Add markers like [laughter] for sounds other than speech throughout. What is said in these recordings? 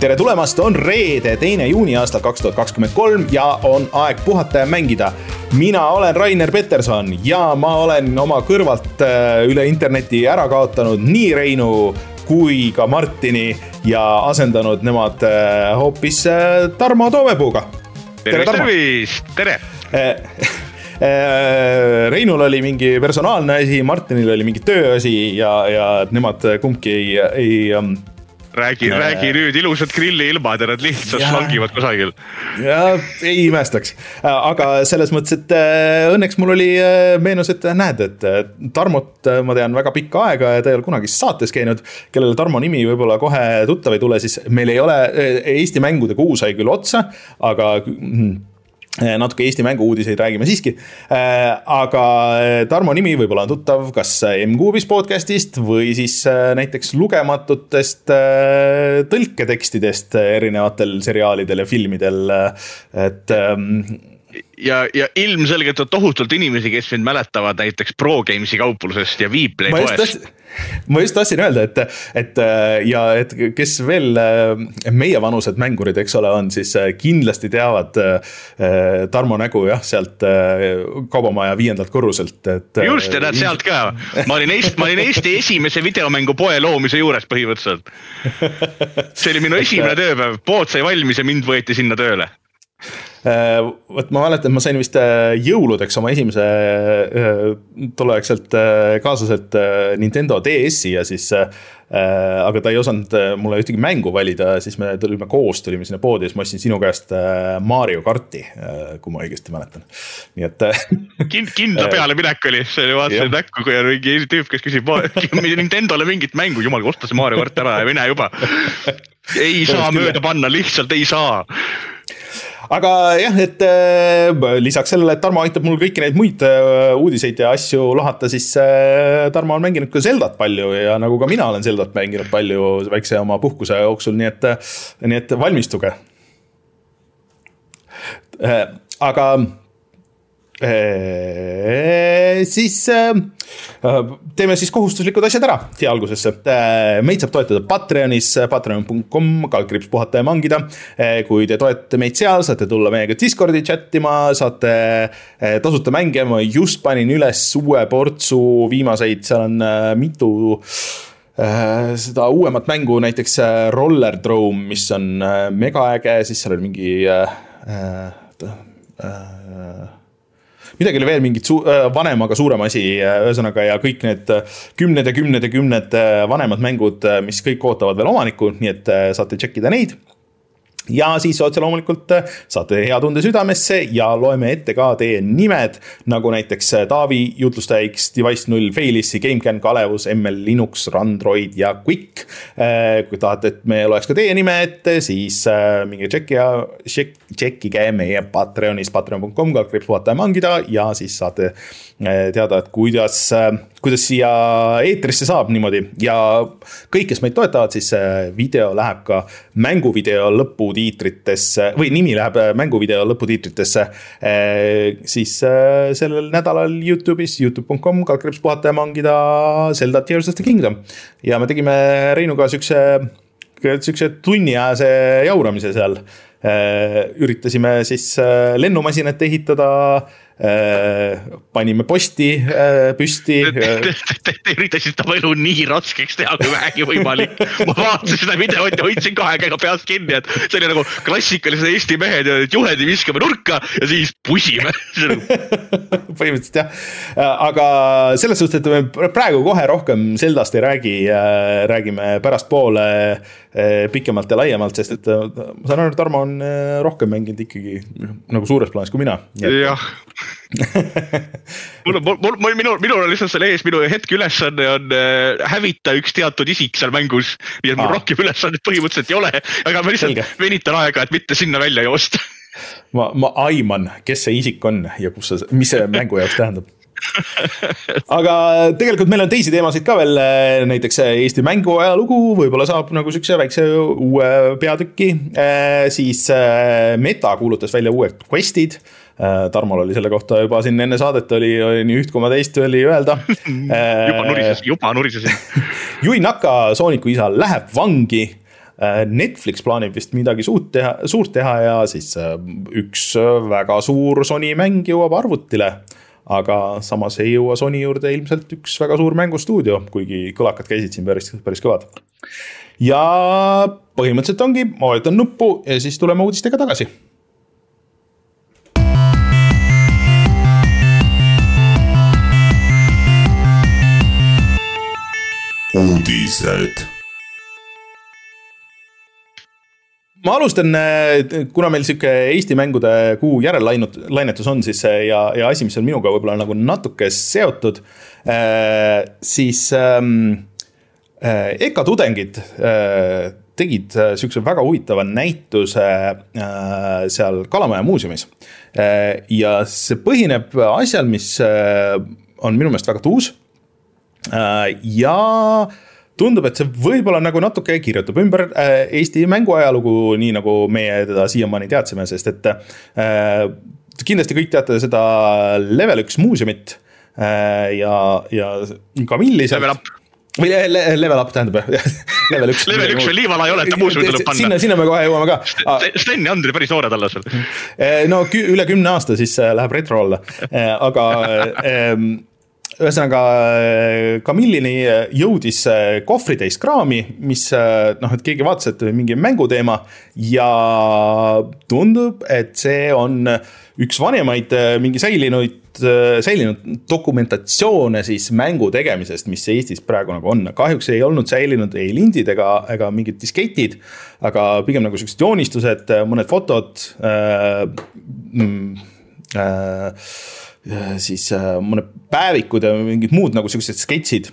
tere tulemast, on reede, teine juuni aastal kaks tuhat kakskümmend kolm ja on aeg puhata ja mängida. mina olen Rainer Peterson ja ma olen oma kõrvalt äh, üle interneti ära kaotanud nii Reinu kui ka Martini ja asendanud nemad äh, hoopis äh, Tarmo Toomepuuga. tervist, tervist, tere [laughs] Reinul oli mingi personaalne asi, Martinil oli mingi tööasi ja, ja nemad kumbki ei, ei räägi, räägi nüüd ilusad grilliilmad ja nad lihtsalt slangivad kusagil. ja ei imestaks, aga selles mõttes, et äh, õnneks mul oli, äh, meenus, et näed, et äh, Tarmot ma tean väga pikka aega ja ta ei ole kunagi saates käinud. kellele Tarmo nimi võib-olla kohe tuttav ei tule, siis meil ei ole, Eesti mängude kuu sai küll otsa, aga mm, natuke Eesti mängu-uudiseid räägime siiski. Eh, aga eh, Tarmo nimi võib-olla on tuttav kas M-Kuubis podcast'ist või siis näiteks lugematutest tõlketekstidest erinevatel seriaalidel ja filmidel, et ehm, ja, ja ilmselgelt on tohutult inimesi, kes mind mäletavad näiteks Pro Games'i kauplusest ja Viiplay poest. ma just tahtsin öelda, et, et ja et kes veel meie vanused mängurid, eks ole, on, siis kindlasti teavad Tarmo nägu jah, sealt kaubamaja viiendalt korruselt, et. just ja näed sealt ka, [laughs] ma olin Eesti, ma olin Eesti esimese videomängupoe loomise juures põhimõtteliselt. see oli minu esimene tööpäev, pood sai valmis ja mind võeti sinna tööle Äh, vot ma mäletan, et ma sain vist äh, jõuludeks oma esimese äh, tolleaegselt kaaslaselt Nintendo DS-i ja siis aga ta ei osanud mulle ühtegi mängu valida, siis me tulime koos, tulime sinna poodi ja siis ma ostsin sinu käest Mario karti, kui ma õigesti mäletan, nii et kind,. kindla [laughs] peale minek oli, see oli vaatasin näkku, kui on mingi tüüp, kes küsib [laughs] Nintendole mingit mängu, jumal, osta see Mario kart ära ja mine juba. [laughs] ei saa mööda panna, lihtsalt ei saa aga jah, et äh, lisaks sellele, et Tarmo aitab mul kõiki neid muid äh, uudiseid ja asju lahata, siis äh, Tarmo on mänginud ka Zeldat palju ja nagu ka mina olen Zeldat mänginud palju väikse oma puhkuse jooksul, nii et, nii et valmistuge. aga siis teeme siis kohustuslikud asjad ära siia algusesse. meid saab toetada Patreonis, patreon.com, kaldkriips puhata ja mangida. kui te toetate meid seal, saate tulla meiega Discordi chat ima, saate tasuta mänge, ma just panin üles uue portsu viimaseid, seal on mitu seda uuemat mängu, näiteks Roller Drome, mis on megaäge, siis seal oli mingi äh, äh, midagi oli veel mingit su-, äh, vanem, aga suurem asi, äh, ühesõnaga ja kõik need äh, kümned ja kümned ja kümned vanemad mängud, mis kõik ootavad veel omanikku, nii et saate tšekkida neid ja siis otse loomulikult äh, saate hea tunde südamesse ja loeme ette ka teie nimed, nagu näiteks äh, Taavi, jutlustaja X, Device null, Failissi, GameCAN, Kalevus, ML, Linux, Randroid ja Quick. Äh, kui tahate, et me loeks ka teie nime ette, siis minge tšekki ja tšekk, tšekkige meie Patreonis, patreon.com, kaldkriips vaataja mangida ja siis saate teada, et kuidas, kuidas siia eetrisse saab niimoodi ja kõik, kes meid toetavad, siis video läheb ka mänguvideo lõputiitritesse või nimi läheb mänguvideo lõputiitritesse. siis sellel nädalal Youtube'is, Youtube.com, kaldkriips puhata ja mangida Zelda Tears of the Kingdom. ja me tegime Reinuga siukse, siukse tunniajase jauramise seal üritasime siis lennumasinat ehitada Äh, panime posti äh, püsti. Te üritasite oma elu nii raskeks teha kui vähegi võimalik. ma vaatasin seda videot ja hoidsin kahe käega peast kinni, et see oli nagu klassikalised Eesti mehed, juhendi viskame nurka ja siis pusime [laughs] põhimõtteliselt jah, aga selles suhtes, et me praegu kohe rohkem Zeldast ei räägi, räägime pärastpoole pikemalt ja laiemalt, sest et ma saan aru, et Tarmo on rohkem mänginud ikkagi nagu suures plaanis kui mina. jah mul on, mul, mul, minul, minul on lihtsalt seal ees, minu hetkeülesanne on äh, hävita üks teatud isik seal mängus. nii et mul Aa. rohkem ülesannet põhimõtteliselt ei ole, aga ma lihtsalt Selge. venitan aega, et mitte sinna välja joosta ma, ma aiman, kes see isik on ja kus see, mis see mängu jaoks tähendab [laughs] aga tegelikult meil on teisi teemasid ka veel, näiteks Eesti mänguajalugu võib-olla saab nagu siukse väikse uue peatüki. Äh, siis Meta kuulutas välja uued quest'id. Tarmol oli selle kohta juba siin enne saadet oli, oli nii üht koma teist oli öelda. [laughs] Juba nurises, juba nurisesin. [laughs] Yui Naka, Sooniku isa, läheb vangi. Netflix plaanib vist midagi suurt teha, suurt teha ja siis üks väga suur Sony mäng jõuab arvutile aga samas ei jõua Sony juurde ilmselt üks väga suur mängustuudio, kuigi kõlakad käisid siin päris, päris kõvad. ja põhimõtteliselt ongi, ma vajutan nuppu ja siis tuleme uudistega tagasi uudised ma alustan, äh, kuna meil sihuke Eesti mängude kuu järellainetus on siis äh, ja, ja asi, mis on minuga võib-olla nagu natuke seotud, äh, siis ähm, EKA tudengid tegid sihukese väga huvitava näituse seal Kalamaja muuseumis. ja see põhineb asjal, mis on minu meelest väga tuus. ja tundub, et see võib-olla nagu natuke kirjutab ümber äh, Eesti mänguajalugu, nii nagu meie teda siiamaani teadsime, sest et äh, kindlasti kõik teate seda level üks muuseumit äh, ja, ja Kamilli sealt. Või le level up tähendab jah [laughs] level üks. level üks veel liivala ei ole, et ta muuseumi tuleb panna. sinna, sinna me kohe jõuame ka. Sten ja Andri päris noored alles veel. no üle kümne aasta siis läheb retro alla, aga [laughs] ühesõnaga Camillini jõudis kohvritäis kraami, mis noh, et keegi vaatas, et mingi mänguteema ja tundub, et see on üks vanemaid mingi säilinuid, säilinud dokumentatsioone siis mängu tegemisest, mis Eestis praegu nagu on. kahjuks ei olnud säilinud ei lindid ega, ega mingid disketid, aga pigem nagu siuksed joonistused, mõned fotod äh,. Mm, äh, siis äh, mõned päevikud ja mingid muud nagu siuksed sketšid.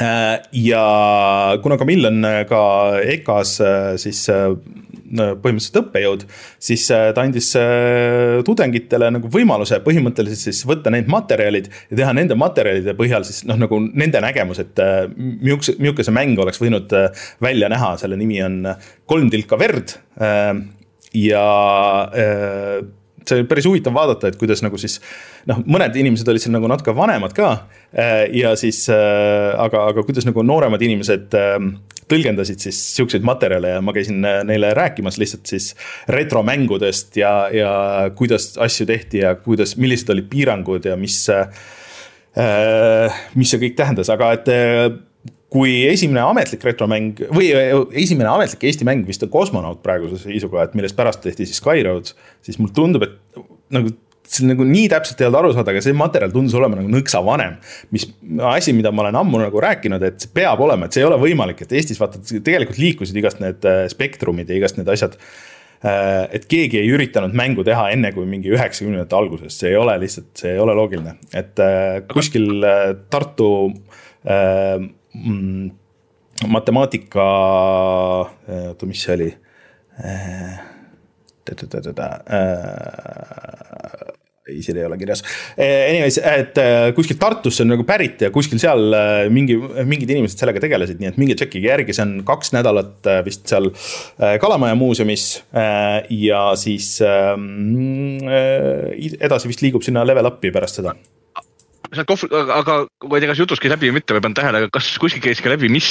Äh, ja kuna Kamill on äh, ka EKA-s siis põhimõtteliselt õppejõud, siis ta andis tudengitele nagu võimaluse põhimõtteliselt siis võtta need materjalid ja teha nende materjalide põhjal siis noh, nagu nende nägemus, et milline, milline see mäng oleks võinud välja näha, selle nimi on Kolm tilka verd. ja see oli päris huvitav vaadata, et kuidas nagu siis noh, mõned inimesed olid siin nagu natuke vanemad ka. Äh, ja siis, äh, aga, aga kuidas nagu nooremad inimesed ähm, tõlgendasid siis siukseid materjale ja ma käisin äh, neile rääkimas lihtsalt siis retromängudest ja, ja kuidas asju tehti ja kuidas, millised olid piirangud ja mis. mis see kõik tähendas, aga et kui esimene ametlik retromäng või esimene ametlik Eesti mäng vist on Kosmonaut praeguse seisuga, et millest pärast tehti siis Skyroads, siis mulle tundub, et nagu see nagu nii täpselt ei olnud aru saada, aga see materjal tundus olema nagu nõksa vanem. mis asi, mida ma olen ammu nagu rääkinud, et see peab olema, et see ei ole võimalik, et Eestis vaata tegelikult liikusid igast need äh, spektrumid ja igast need asjad. Äh, et keegi ei üritanud mängu teha enne kui mingi üheksakümnendate alguses, see ei ole lihtsalt, see ei ole loogiline, et äh, kuskil Tartu matemaatika, oota, mis see oli? ei, siin ei ole kirjas. Anyways, et kuskilt Tartusse on nagu pärit ja kuskil seal mingi, mingid inimesed sellega tegelesid, nii et minge tšekkige järgi, see on kaks nädalat vist seal Kalamaja muuseumis. ja siis edasi vist liigub sinna level up'i pärast seda seal kohv, aga ma ei tea, kas jutus käis läbi või mitte, ma pean tähele, aga kas kuskil käis ka läbi, mis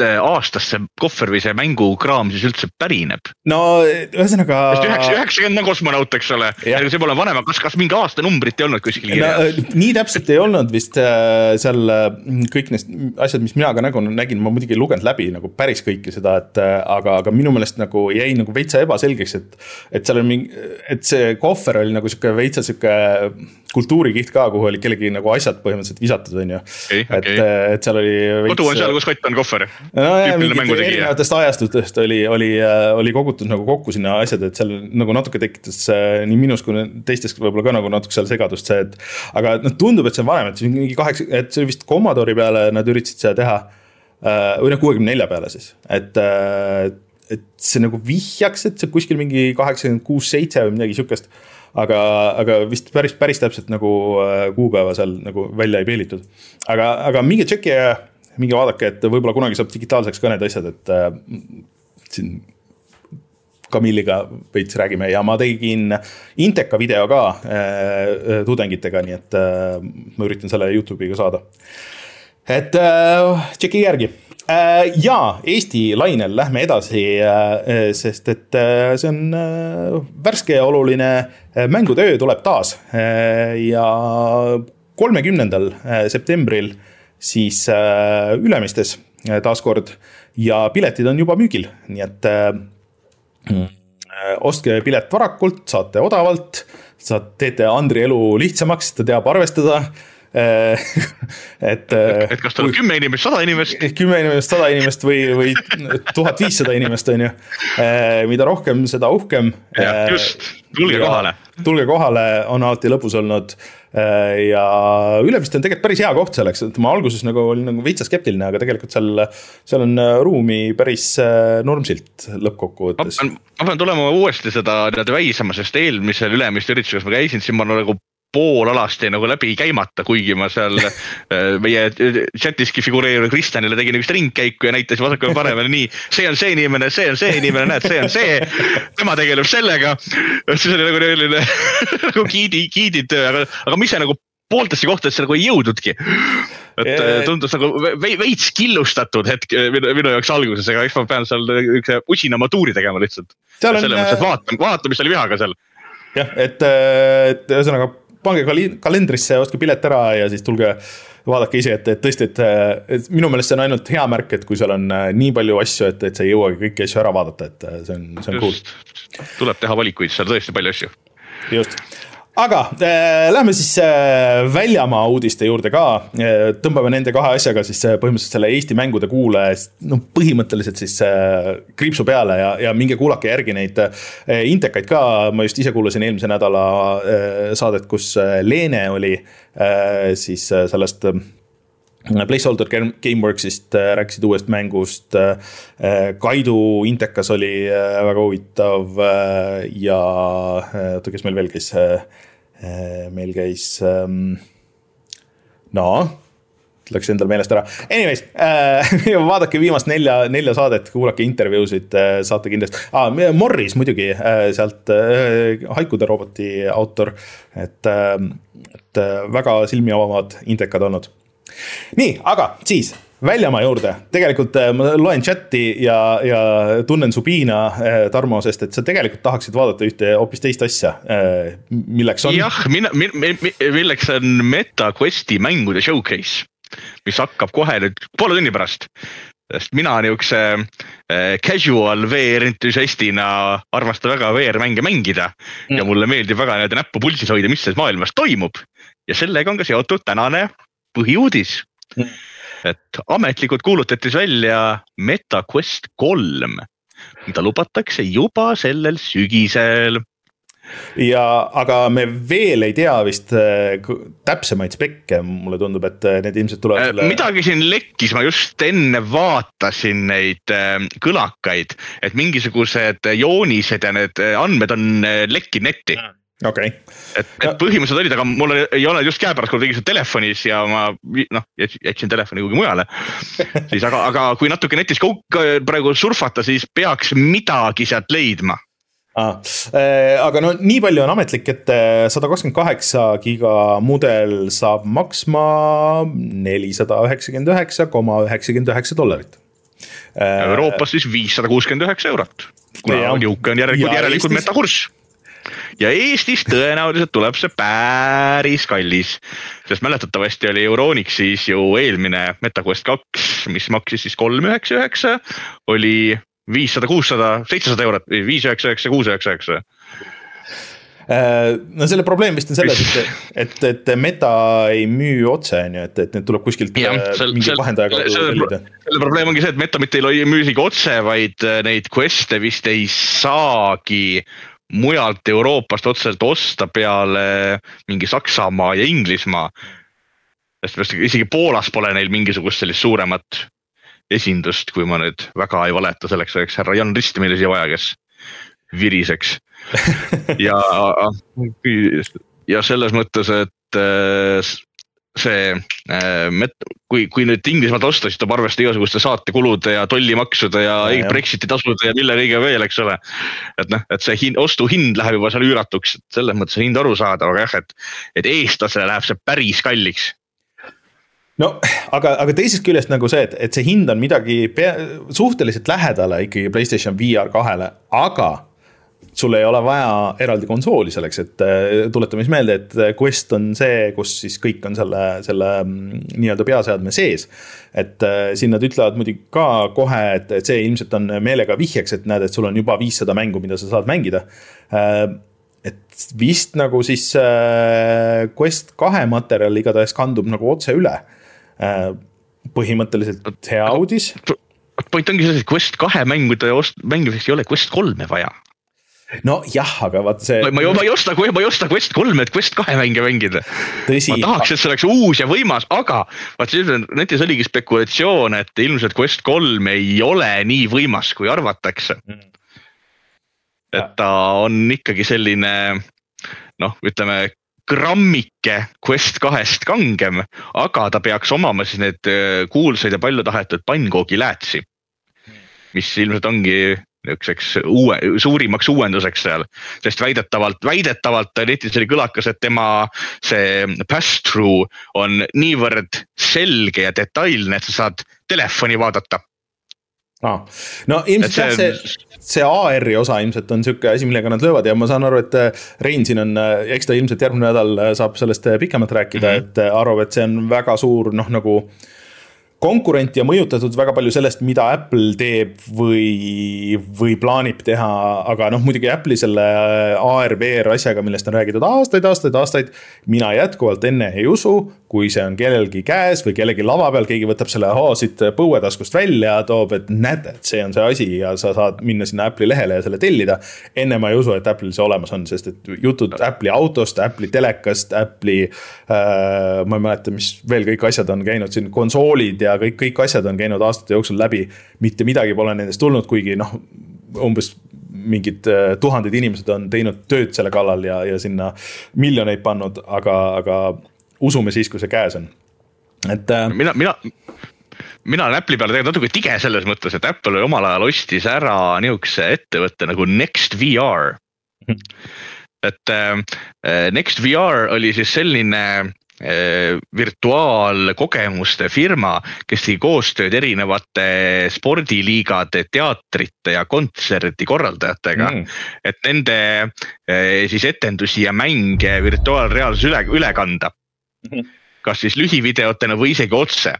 aastast see kohver või see mängukraam siis üldse pärineb? no ühesõnaga. üheksakümmend on kosmonaut, eks ole, see pole vanem, kas, kas mingi aastanumbrit ei olnud kuskil kirjas no,? nii täpselt ei olnud vist äh, seal äh, kõik need asjad, mis mina ka nagu nägin, ma muidugi ei lugenud läbi nagu päris kõike seda, et äh, aga, aga minu meelest nagu jäi nagu veitsa ebaselgeks, et. et seal on mingi, et see kohver oli nagu sihuke veitsa sihuke kultuurikiht ka, kuhu oli kellegi nagu asjad põhimõtteliselt visatud, on ju et okay., et seal oli. kodu on seal, kus kott on kohver. nojah, mingit erinevatest ajastutest oli, oli, oli kogutud nagu kokku sinna asjad, et seal nagu natuke tekitas nii minus kui teistes võib-olla ka nagu natuke seal segadust see, et. aga noh, tundub, et see on vanem, et see mingi kaheksa, et see oli vist Commodore'i peale nad üritasid seda teha. Või noh, kuuekümne nelja peale siis, et et see nagu vihjaks, et see kuskil mingi kaheksakümmend kuus, seitse või midagi sihukest aga, aga vist päris, päris täpselt nagu äh, kuupäeva seal nagu välja ei peilitud. aga, aga minge tšeki ja minge vaadake, et võib-olla kunagi saab digitaalseks ka need asjad, et äh, siin Kamilliga veits räägime ja ma tegin Inteka video ka äh, tudengitega, nii et äh, ma üritan selle Youtube'i ka saada. et äh, tšeki järgi ja Eesti lainel lähme edasi, äh, sest et äh, see on värske ja oluline mängutöö tuleb taas. Ja kolmekümnendal septembril siis Ülemistes taaskord. Ja piletid on juba müügil, nii et ostke pilet varakult, saate odavalt, saate, teete Andri elu lihtsamaks, ta teab arvestada. Äh, [laughs] et. Äh, et kas tuleb kümme inimest, sada inimest? kümme inimest, sada inimest või, või tuhat viissada inimest, on ju. Äh, mida rohkem, seda uhkem. just, tulge kohale. tulge kohale, on alati lõbus olnud. ja Ülemiste on tegelikult päris hea koht selleks, et ma alguses nagu olin nagu veitsa skeptiline, aga tegelikult seal, seal on ruumi päris normsilt lõppkokkuvõttes. ma pean tulema uuesti seda nii-öelda väisama, sest eelmisel Ülemiste üritusel, kus ma käisin, siis ma nagu pool alast jäi nagu läbi käimata, kuigi ma seal [laughs] äh, meie chatiski figureerinud Kristjanile tegin üks ringkäiku ja näitasin vasakule-paremale nii. see on see inimene, see on see inimene, näed, see on see. tema tegeleb sellega. siis oli nagu selline [laughs] nagu giidi, giiditöö, aga, aga mis see nagu pooltesse kohtadesse nagu ei jõudnudki. et yeah. tundus nagu veits killustatud hetk minu, minu jaoks alguses, aga eks ma pean seal üks usina matuuri tegema lihtsalt. selles mõttes, et vaatan, vaatan, mis oli vihaga seal. jah, et, et ühesõnaga pange kal-, kalendrisse, ostke pilet ära ja siis tulge vaadake ise, et, et tõesti, et, et minu meelest see on ainult hea märk, et kui seal on äh, nii palju asju, et, et sa ei jõuagi kõiki asju ära vaadata, et äh, see on, see on cool. tuleb teha valikuid, seal tõesti palju asju. just aga äh, lähme siis äh, väljamaa uudiste juurde ka äh,. tõmbame nende kahe asjaga siis äh, põhimõtteliselt selle Eesti mängude kuule, noh põhimõtteliselt siis äh, kriipsu peale ja, ja minge kuulake järgi neid äh, intekaid ka. ma just ise kuulasin eelmise nädala äh, saadet, kus äh, Leene oli äh, siis äh, sellest äh, Placeholder Gameworksist äh, rääkisid uuest mängust. Äh, Kaidu Intekas oli äh, väga huvitav ja oota, kes meil veel käis? meil käis, ähm, no läks endal meelest ära. Anyways äh,, [laughs] vaadake viimast nelja, nelja saadet, kuulake intervjuusid äh,, saate kindlasti ah,, Morris muidugi äh, sealt äh, Haikude roboti autor. et äh,, et äh, väga silmi avavad indekad olnud nii, aga siis väljamaa juurde, tegelikult äh, ma loen chati ja, ja tunnen su piina, äh, Tarmo, sest et sa tegelikult tahaksid vaadata ühte hoopis teist asja, äh, milleks on. jah, mina, milleks on MetaQuesti mängude showcase, mis hakkab kohe nüüd poole tunni pärast sest mina niisuguse casual VR entusiastina armastan väga VR-mänge mängida mm. ja mulle meeldib väga nii-öelda näppu pulsis hoida, mis selles maailmas toimub. ja sellega on ka seotud tänane põhiuudis mm.. et ametlikult kuulutati välja MetaQuest kolm, mida lubatakse juba sellel sügisel. Ja, aga me veel ei tea vist äh, täpsemaid spekke, mulle tundub, et äh, need ilmselt tulevad selle.... midagi siin lekkis, ma just enne vaatasin neid äh, kõlakaid, et mingisugused joonised ja need andmed on lekkinud netti. Mm okei okay.. et, et põhimõtteliselt olid, aga mul ei ole just käepärast, kui ma tegin seda telefonis ja ma noh, jätsin telefoni kuhugi mujale. siis aga, aga kui natuke netis praegu surfata, siis peaks midagi sealt leidma ah,. Aga no nii palju on ametlik, et äh, sada kakskümmend kaheksa giga mudel saab maksma nelisada üheksakümmend üheksa koma üheksakümmend üheksa dollarit. Äh, Euroopas siis viissada kuuskümmend üheksa eurot, kuna nihuke on järelikult, järelikult metakurss ja Eestis tõenäoliselt tuleb see päris kallis. sest mäletatavasti oli Euronixis ju eelmine MetaQuest kaks, mis maksis siis kolm üheksa üheksa, oli viissada, kuussada, seitsesada eurot viis üheksa üheksa, kuus üheksa üheksa äh, no selle probleem vist on selles, et, [laughs] et, et meta ei müü otse, on ju, et, et need tuleb kuskilt ja, äh, sel, mingi vahendaja kaudu tellida. selle probleem ongi see, et meta mitte ei müü isegi otse, vaid äh, neid quest'e vist ei saagi mujalt Euroopast otseselt osta peale mingi Saksamaa ja Inglismaa. sest isegi Poolas pole neil mingisugust sellist suuremat esindust, kui ma nüüd väga ei valeta, selleks oleks härra Jan Rist meile siia vaja, kes viriseks [laughs] ja, ja selles mõttes, et see äh,, kui, kui nüüd Inglismaalt osta, siis tuleb arvestada igasuguste saatekulude ja tollimaksude ja, ja Brexiti tasude ja mille kõige veel, eks ole. et noh, et see hind, ostuhind läheb juba seal üüratuks, et selles mõttes on hind arusaadav, aga jah, et, et eestlasele läheb see päris kalliks. No aga, aga teisest küljest nagu see, et, et see hind on midagi pea, suhteliselt lähedale ikkagi Playstation VR kahele, aga sul ei ole vaja eraldi konsooli selleks, et äh, tuletame siis meelde, et Quest on see, kus siis kõik on selle, selle mm, nii-öelda peaseadme sees. et äh, siin nad ütlevad muidugi ka kohe, et, et see ilmselt on meelega vihjeks, et näed, et sul on juba viissada mängu, mida sa saad mängida. Et vist nagu siis Quest kahe materjal igatahes kandub nagu otse üle. põhimõtteliselt hea uudis point ongi selles, et Quest kahe mängude ost-, mängimiseks ei ole Quest kolme vaja nojah, aga vaata see. ma, ma ei osta, ma ei osta Quest kolme, et Quest kahe mänge mängida. ma tahaks, et see oleks uus ja võimas, aga vaata netis oligi spekulatsioon, et ilmselt Quest kolm ei ole nii võimas, kui arvatakse mm.. et ta on ikkagi selline noh, ütleme grammike Quest kahest kangem, aga ta peaks omama siis need äh, kuulsaid ja palju tahetud pannkoogilätsi mis ilmselt ongi niisuguseks uue, suurimaks uuenduseks seal. sest väidetavalt, väidetavalt netis oli kõlakas, et tema see pass-through on niivõrd selge ja detailne, et sa saad telefoni vaadata ah.. no ilmselt jah, see, see AR-i osa ilmselt on sihuke asi, millega nad löövad ja ma saan aru, et äh, Rein siin on, äh, eks ta ilmselt järgmine nädal äh, saab sellest pikemalt rääkida mm, -hmm. et arvab, et see on väga suur noh, nagu konkurenti ja mõjutatud väga palju sellest, mida Apple teeb või, või plaanib teha, aga noh, muidugi Apple'i selle AR, VR asjaga, millest on räägitud aastaid, aastaid, aastaid. mina jätkuvalt enne ei usu, kui see on kellelgi käes või kellegi lava peal, keegi võtab selle ahoo siit põuetaskust välja, toob, et näete, et see on see asi ja sa saad minna sinna Apple'i lehele ja selle tellida. enne ma ei usu, et Apple'il see olemas on, sest et jutud Apple'i autost, Apple'i telekast, Apple'i äh,. ma ei mäleta, mis veel kõik asjad on käinud siin, konsoolid ja kõik, kõik asjad on käinud aastate jooksul läbi. mitte midagi pole nendest tulnud, kuigi noh, umbes mingid äh, tuhanded inimesed on teinud tööd selle kallal ja, ja sinna miljoneid pannud, aga, aga usume siis, kui see käes on, et äh.... mina, mina, mina olen Apple'i peale tegelikult natuke tige selles mõttes, et Apple omal ajal ostis ära nihukese ettevõtte nagu Next VR et äh, Next VR oli siis selline äh, virtuaalkogemuste firma, kes tegi koostööd erinevate spordiliigade, teatrite ja kontserdikorraldajatega mm.. et nende äh, siis etendusi ja mänge virtuaalreaalsus üle, üle kanda. Mhm. [laughs] kas siis lühivideotena või isegi otse.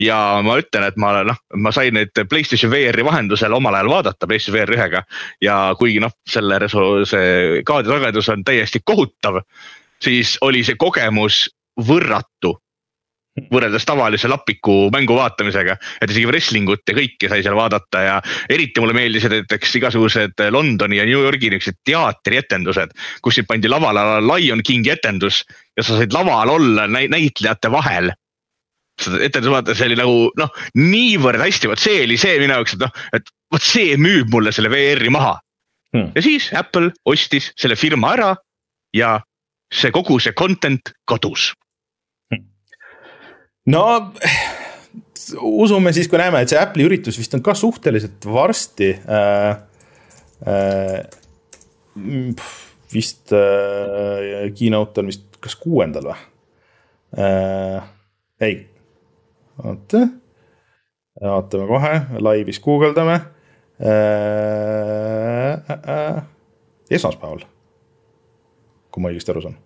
ja ma ütlen, et ma noh, ma sain neid Playstation VR-i vahendusel omal ajal vaadata PlayStation VR ühega ja kuigi noh, selle see kaadrisagedus on täiesti kohutav, siis oli see kogemus võrratu võrreldes tavalise lapiku mängu vaatamisega, et isegi wrestling ut ja kõike sai seal vaadata ja eriti mulle meeldisid näiteks igasugused Londoni ja New Yorgi niisugused teatrietendused, kus sind pandi lavale Lion Kingi etendus ja sa said laval olla näitlejate vahel. Seda etendust vaadata, see oli nagu noh, niivõrd hästi, vot see oli see minu jaoks, et noh, et vot see müüb mulle selle VR-i maha. Hmm.. ja siis Apple ostis selle firma ära ja see kogu see content kadus. No usume siis, kui näeme, et see Apple'i üritus vist on ka suhteliselt varsti äh,. Äh, vist äh, keynote on vist kas kuuendal või äh,? ei, oota, vaatame kohe, laivis guugeldame äh,. Äh, äh, esmaspäeval, kui ma õigesti aru saan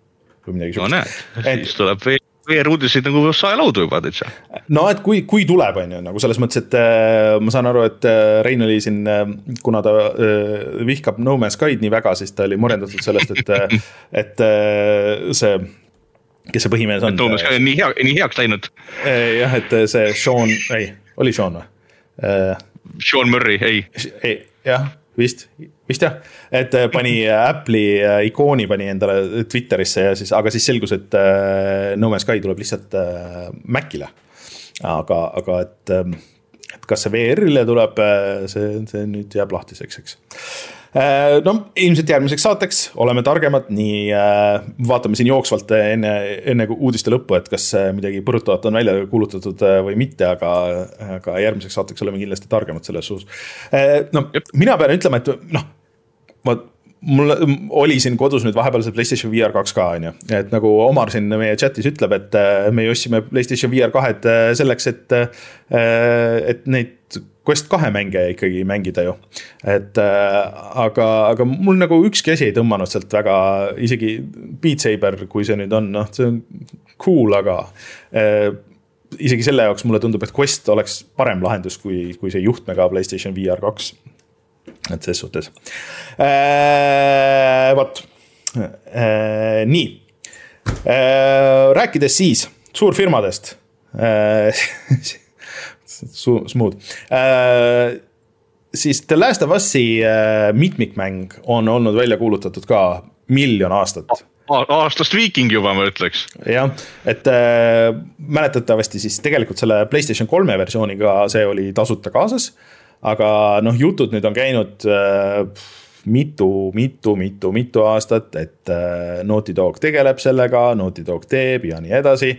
või midagi sihukest. no näed, siis tuleb veel VR-uudiseid nagu saelaudu juba täitsa. no et kui, kui tuleb, on ju, nagu selles mõttes, et äh, ma saan aru, et äh, Rein oli siin äh,, kuna ta äh, vihkab No Man's Sky'd nii väga, siis ta oli murendatud sellest, et äh, et äh, see kes see põhimees on? Sky on nii hea, nii heaks läinud. Äh, jah, et see Sean, ei, oli Sean või? Äh, Sean Murray, ei. ei, jah vist, vist jah, et äh, pani äh, Apple'i äh, ikooni pani endale Twitterisse ja siis, aga siis selgus, et No Man's Sky tuleb lihtsalt Macile. aga, aga et, et kas see VR-ile tuleb, see, see nüüd jääb lahtiseks, eks no ilmselt järgmiseks saateks oleme targemad, nii äh, vaatame siin jooksvalt enne, enne uudiste lõppu, et kas äh, midagi põrutavat on välja kuulutatud või mitte, aga, aga järgmiseks saateks oleme kindlasti targemad selles suus. no mina pean ütlema, et noh, ma mul oli siin kodus nüüd vahepeal see PlayStation VR kaks ka, on ju, et nagu Omar siin meie chat'is ütleb, et me ostsime PlayStation VR kahed selleks, et, et neid Quest kahe mänge ikkagi mängida ju. et aga, aga mul nagu ükski asi ei tõmmanud sealt väga, isegi Beat Saber, kui see nüüd on, noh, see on cool, aga isegi selle jaoks mulle tundub, et Quest oleks parem lahendus kui, kui see juhtmega PlayStation VR kaks et ses suhtes äh,. vot äh,, nii äh,. rääkides siis suurfirmadest äh, [laughs] Smooth äh,. siis The Last of Us'i äh, mitmikmäng on olnud välja kuulutatud ka miljon aastat aastast viiking juba, ma ütleks. jah, et äh, mäletatavasti siis tegelikult selle Playstation kolme versiooniga see oli tasuta kaasas äh, aga noh, jutud nüüd on käinud äh, mitu, mitu, mitu, mitu aastat, et äh, Naughty Dog tegeleb sellega, Naughty Dog teeb ja nii edasi.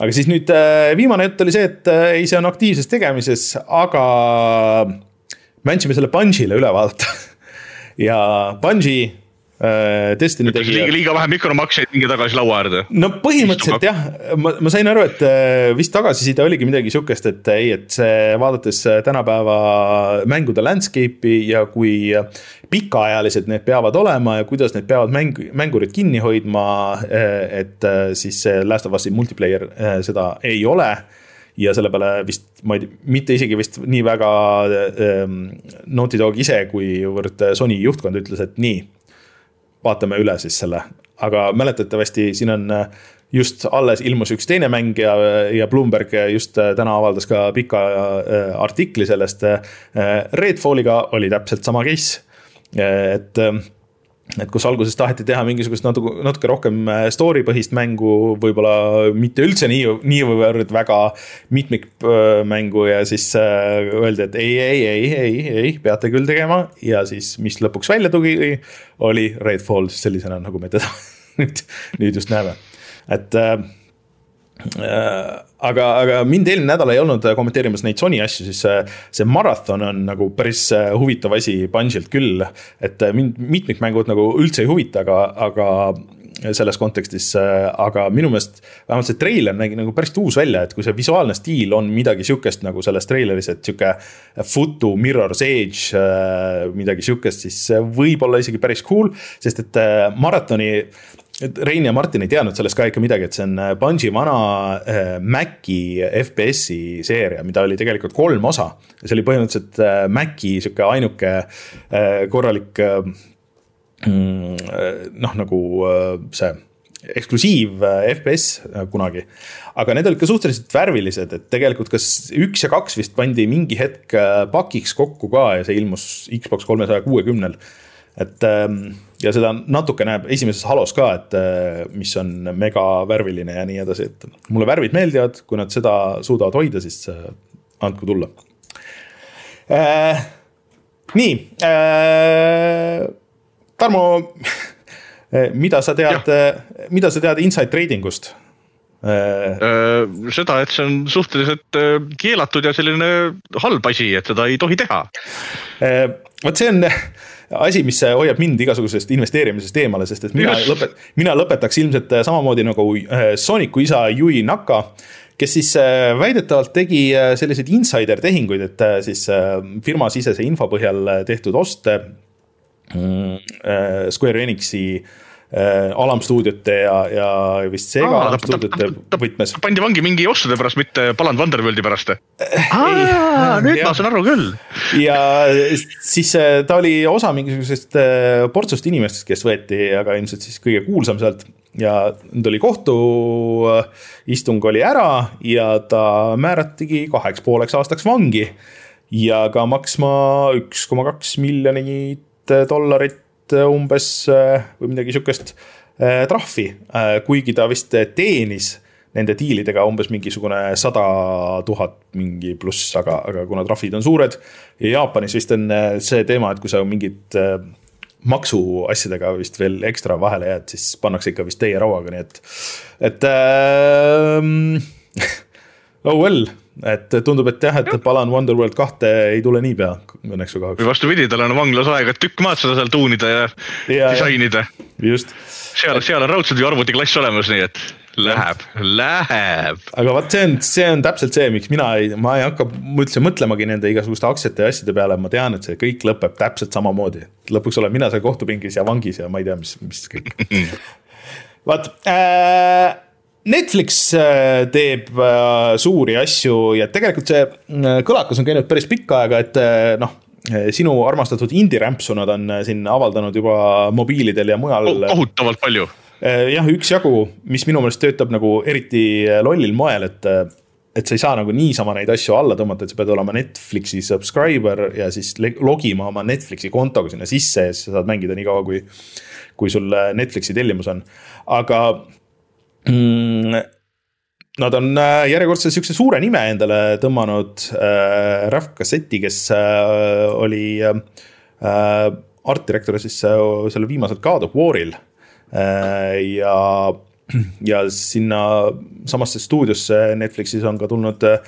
Aga siis nüüd äh, viimane jutt oli see, et äh, ei, see on aktiivses tegemises, aga me andsime selle Bungi'le üle vaadata [laughs] ja Bungi Destiny tegi. liiga, liiga vähe mikromakseid minge tagasi laua äärde. no põhimõtteliselt jah, ma, ma sain aru, et äh, vist tagasiside oligi midagi sihukest, et ei, et see vaadates äh, tänapäeva mängude landscape'i ja kui pikaajalised need peavad olema ja kuidas need peavad mäng, mängurid kinni hoidma. et siis see Last of Us'i multiplayer seda ei ole ja selle peale vist, ma ei tea, mitte isegi vist nii väga ähm, Naughty Dog ise, kuivõrd Sony juhtkond ütles, et nii vaatame üle siis selle, aga mäletatavasti siin on äh, just alles ilmus üks teine mäng ja, ja Bloomberg just äh, täna avaldas ka pika äh, artikli sellest. Redfalliga oli täpselt sama case, et et kus alguses taheti teha mingisugust natuke, natuke rohkem äh, story põhist mängu, võib-olla mitte üldse nii, niivõrd väga mitmikmängu ja siis äh, öeldi, et ei, ei, ei, ei, ei, peate küll tegema. ja siis, mis lõpuks välja tuli, oli Redfall sellisena, nagu me teda [laughs] nüüd, nüüd just näeme, et äh, aga, aga mind eelmine nädal ei olnud kommenteerimas neid Sony asju, siis see, see marathon on nagu päris äh, huvitav asi Bungilt küll. et äh, mind mitmikmängud nagu üldse ei huvita, aga, aga selles kontekstis, aga minu meelest vähemalt see treiler nägi nagu päris uus välja, et kui see visuaalne stiil on midagi sihukest nagu selles treileris, et sihuke. Futu, Mirror's Edge, midagi sihukest, siis võib olla isegi päris cool, sest et maratoni et Rein ja Martin ei teadnud sellest ka ikka midagi, et see on äh, Bungi vana äh, Maci FPS-i seeria, mida oli tegelikult kolm osa. see oli põhimõtteliselt äh, Maci sihuke ainuke korralik mm, noh, nagu see eksklusiiv FPS kunagi. aga need olid ka suhteliselt värvilised, et tegelikult kas üks ja kaks vist pandi mingi hetk pakiks kokku ka ja see ilmus Xbox kolmesaja kuuekümnel. et ähm, ja seda natuke näeb esimeses Halos ka, et äh, mis on mega värviline ja nii edasi, et mulle värvid meeldivad, kui nad seda suudavad hoida, siis äh, andku tulla äh,. nii äh,, Tarmo, [laughs] mida sa tead, mida sa tead inside trading ust? Äh, seda, et see on suhteliselt keelatud ja selline halb asi, et seda ei tohi teha. vot see on asi, mis hoiab mind igasugusest investeerimisest eemale, sest et mina lõpet-, mina lõpetaks ilmselt samamoodi nagu äh, Sooniku isa Yui Naka kes siis äh, väidetavalt tegi äh, selliseid insider tehinguid, et siis firmasisese info põhjal tehtud oste mm, Square Enixi Äh, alamstuudiote ja, ja vist Sega Aa, alamstuudiote võtmes. pandi vangi mingi ostude pärast, mitte Paland Wonderworldi pärast. nüüd ja. ma saan aru küll. ja siis äh, ta oli osa mingisugusest äh, portsust inimestest, kes võeti, aga ilmselt siis kõige kuulsam sealt ja nüüd oli kohtuistung oli ära ja ta määratigi kaheks pooleks aastaks vangi ja ka maksma üks koma kaks miljonit dollarit Äh, umbes äh, või midagi sihukest äh, trahvi, kuigi ta vist teenis nende diilidega umbes mingisugune sada tuhat mingi pluss, aga, aga kuna trahvid on suured. ja Jaapanis vist on see teema, et kui sa mingid maksuasjadega vist veel ekstra vahele jääd, siis pannakse ikka vist teie rauaga, nii et, et ähm, [laughs] oh well, et tundub, et jah, et Balan Wonderworld kahte ei tule niipea õnneks või kahjuks. või vastupidi, tal on vanglas aega tükk maad seda seal tuunida ja, ja disainida. just. seal, seal on raudselt ju arvutiklass olemas, nii et läheb, läheb. aga vot see on, see on täpselt see, miks mina ei, ma ei hakka üldse mõtlemagi nende igasuguste aktsiate ja asjade peale, ma tean, et see kõik lõpeb täpselt samamoodi. lõpuks olen mina seal kohtupingis ja vangis ja ma ei tea, mis, mis kõik [laughs] vaat äh, Netflix äh, teeb äh, suuri asju ja tegelikult see äh, kõlakas on käinud päris pikka aega, et noh sinu armastatud indie-rämpsu nad on siin avaldanud juba mobiilidel ja mujal oh,. kohutavalt palju. jah, üksjagu, mis minu meelest töötab nagu eriti lollil moel, et et sa ei saa nagu niisama neid asju alla tõmmata, et sa pead olema Netflixi subscriber ja siis logima oma Netflixi kontoga sinna sisse ja siis sa saad mängida nii kaua, kui, kui sul Netflixi tellimus on. aga mm, Nad on äh, järjekordse sihukese suure nime endale tõmmanud äh,, Raf Kasseti, kes äh, oli äh, art-direktor siis äh, selle viimasel God of War'il äh,. ja, ja sinna samasse stuudiosse Netflixis on ka tulnud äh,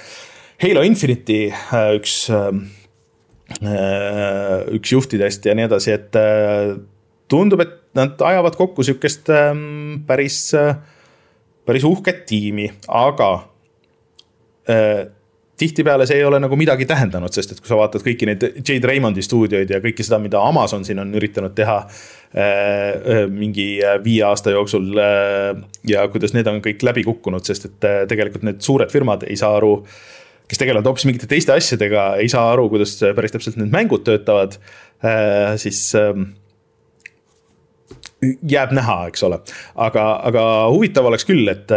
Halo Infinite'i äh, üks äh, üks juhtidest ja nii edasi, et tundub, et nad ajavad kokku sihukest äh, päris päris uhket tiimi, aga äh, tihtipeale see ei ole nagu midagi tähendanud, sest et kui sa vaatad kõiki neid Jade Raymondi stuudioid ja kõike seda, mida Amazon siin on üritanud teha äh, äh mingi äh, viie aasta jooksul äh, ja kuidas need on kõik läbi kukkunud, sest et äh, tegelikult need suured firmad ei saa aru kes tegelevad hoopis mingite teiste asjadega, ei saa aru, kuidas päris täpselt need mängud töötavad äh,, siis äh, jääb näha, eks ole. aga, aga huvitav oleks küll, et,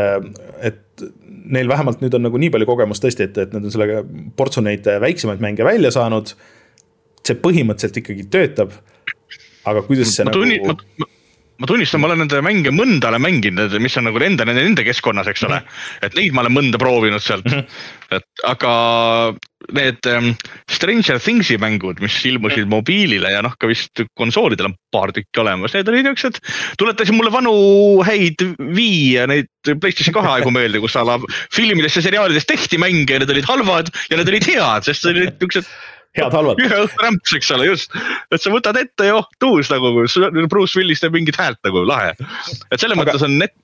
et neil vähemalt nüüd on nagu nii palju kogemust tõesti, et, et nad on sellega portsu neid väiksemaid mänge välja saanud. see põhimõtteliselt ikkagi töötab. aga kuidas see ma nagu tunni, ma, ma tunnistan, ma olen nende mänge mõnda olen mänginud, mis on nagu enda, nende, nende keskkonnas, eks ole. Mhm. et neid ma olen mõnda proovinud sealt mm. -hmm. et aga need um, Stranger Things'i mängud, mis ilmusid mhm. mobiilile ja noh, ka vist konsoolidel on paar tükki olemas, need olid niuksed. tuletasid mulle vanu häid Wii ja neid Playstation kahe aegu meelde, kus a la filmides ja seriaalides tehti mänge ja need olid halvad ja need olid head, sest see olid niuksed head-halvad. ühe õhtu rämps, eks ole, just. et sa võtad ette ja oh, tuus nagu, Bruce Willis teeb mingit häält nagu, lahe. et selles Aga... mõttes on net,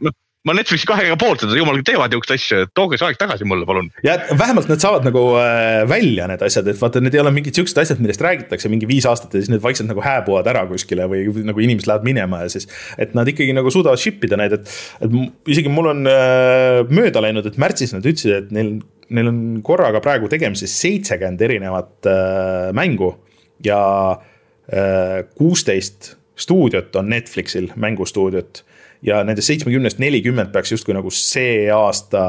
ma Netflixi kahega poolt seda, jumal teevad niisuguseid asju, tooge see aeg tagasi mulle, palun. ja vähemalt nad saavad nagu äh, välja need asjad, et vaata, need ei ole mingid siuksed asjad, millest räägitakse mingi viis aastat ja siis need vaikselt nagu hääbuvad ära kuskile või nagu inimesed lähevad minema ja siis. et nad ikkagi nagu suudavad ship ida neid, et, et isegi mul on äh, mööda läinud, et märtsis nad ütlesid, et neil neil on korraga praegu tegemises seitsekümmend erinevat äh, mängu ja äh, kuusteist äh, stuudiot on Netflixil, mängustuudiot. ja nendest seitsmekümnest nelikümmend peaks justkui nagu see aasta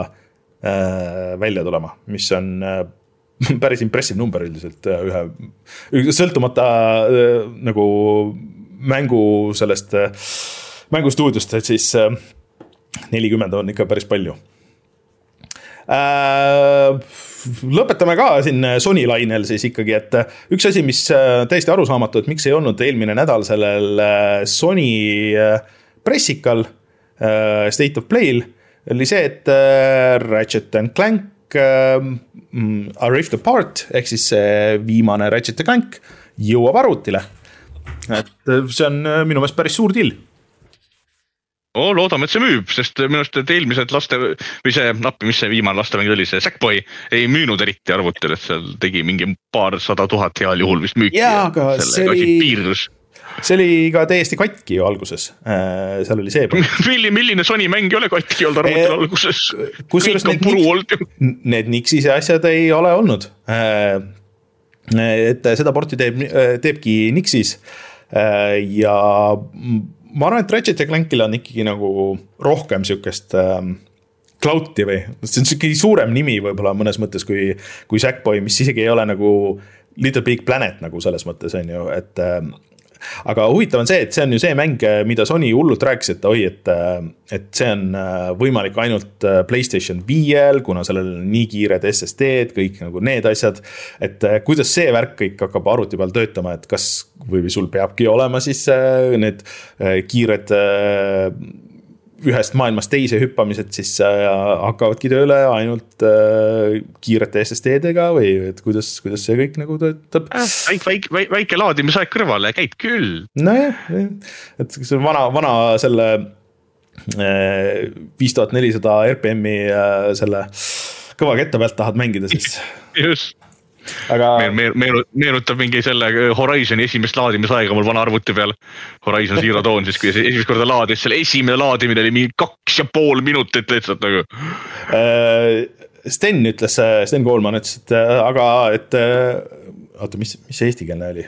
äh, välja tulema, mis on äh, [laughs] päris impressive number üldiselt äh, ühe, sõltumata äh, nagu mängu sellest äh, mängustuudiost, et siis äh, nelikümmend on ikka päris palju lõpetame ka siin Sony lainel siis ikkagi, et üks asi, mis äh, täiesti arusaamatu, et miks ei olnud eelmine nädal sellel äh, Sony pressikal State of Play'l, oli see, et Ratchet and Clank mm, A Rift Apart ehk siis see viimane Ratchet and Clank jõuab arvutile. et see on minu meelest päris suur deal oh,. loodame, et see müüb, sest minu arust, et eelmised laste või see, appi, mis see viimane lastemäng oli, see Sackboy ei müünud eriti arvutil, et seal tegi mingi paarsada tuhat heal juhul vist müüki. jaa, aga see oli see oli ka täiesti katki ju alguses, äh, seal oli see [laughs] milline, milline Sony mäng ei ole katki olnud arvutil äh, alguses? kusjuures need, need Nixise asjad ei ole olnud. Äh, et seda porti teeb, teebki Nixis ja ma arvan, et Ratchet ja Clankil on ikkagi nagu rohkem sihukest ähm, cloud'i või, see on sihuke suurem nimi võib-olla mõnes mõttes kui, kui Sackboy, mis isegi ei ole nagu Little Big Planet nagu selles mõttes on ju, et ähm, aga huvitav on see, et see on ju see mäng, mida Sony hullult rääkis, et oi, et, et see on äh, võimalik ainult äh, Playstation viiel, kuna sellel on nii kiired SSD-d, kõik nagu need asjad. et äh, kuidas see värk kõik hakkab arvuti peal töötama, et kas või sul peabki olema siis need kiired ühest maailmast teise hüppamised siis äh, hakkavadki tööle ainult äh, kiirete SSD-dega või et kuidas, kuidas see kõik nagu töötab? väike, väike, väike, väike laadimisaeg kõrvale, käib küll. nojah, et see vana, vana selle viis tuhat nelisada RPM-i selle kõva ketta pealt tahad mängida, siis. [laughs] just aga. meenutab mingi selle äh, Horizon'i esimest laadimisaega mul vana arvuti peal. Horizon Zero Dawn siis, kui esimest korda laadis, selle esimene laadimine oli mingi kaks ja pool minutit lihtsalt nagu. Äh, Sten ütles, äh, Sten Koolman ütles, et aga, et oota, mis, mis see eestikeelne oli?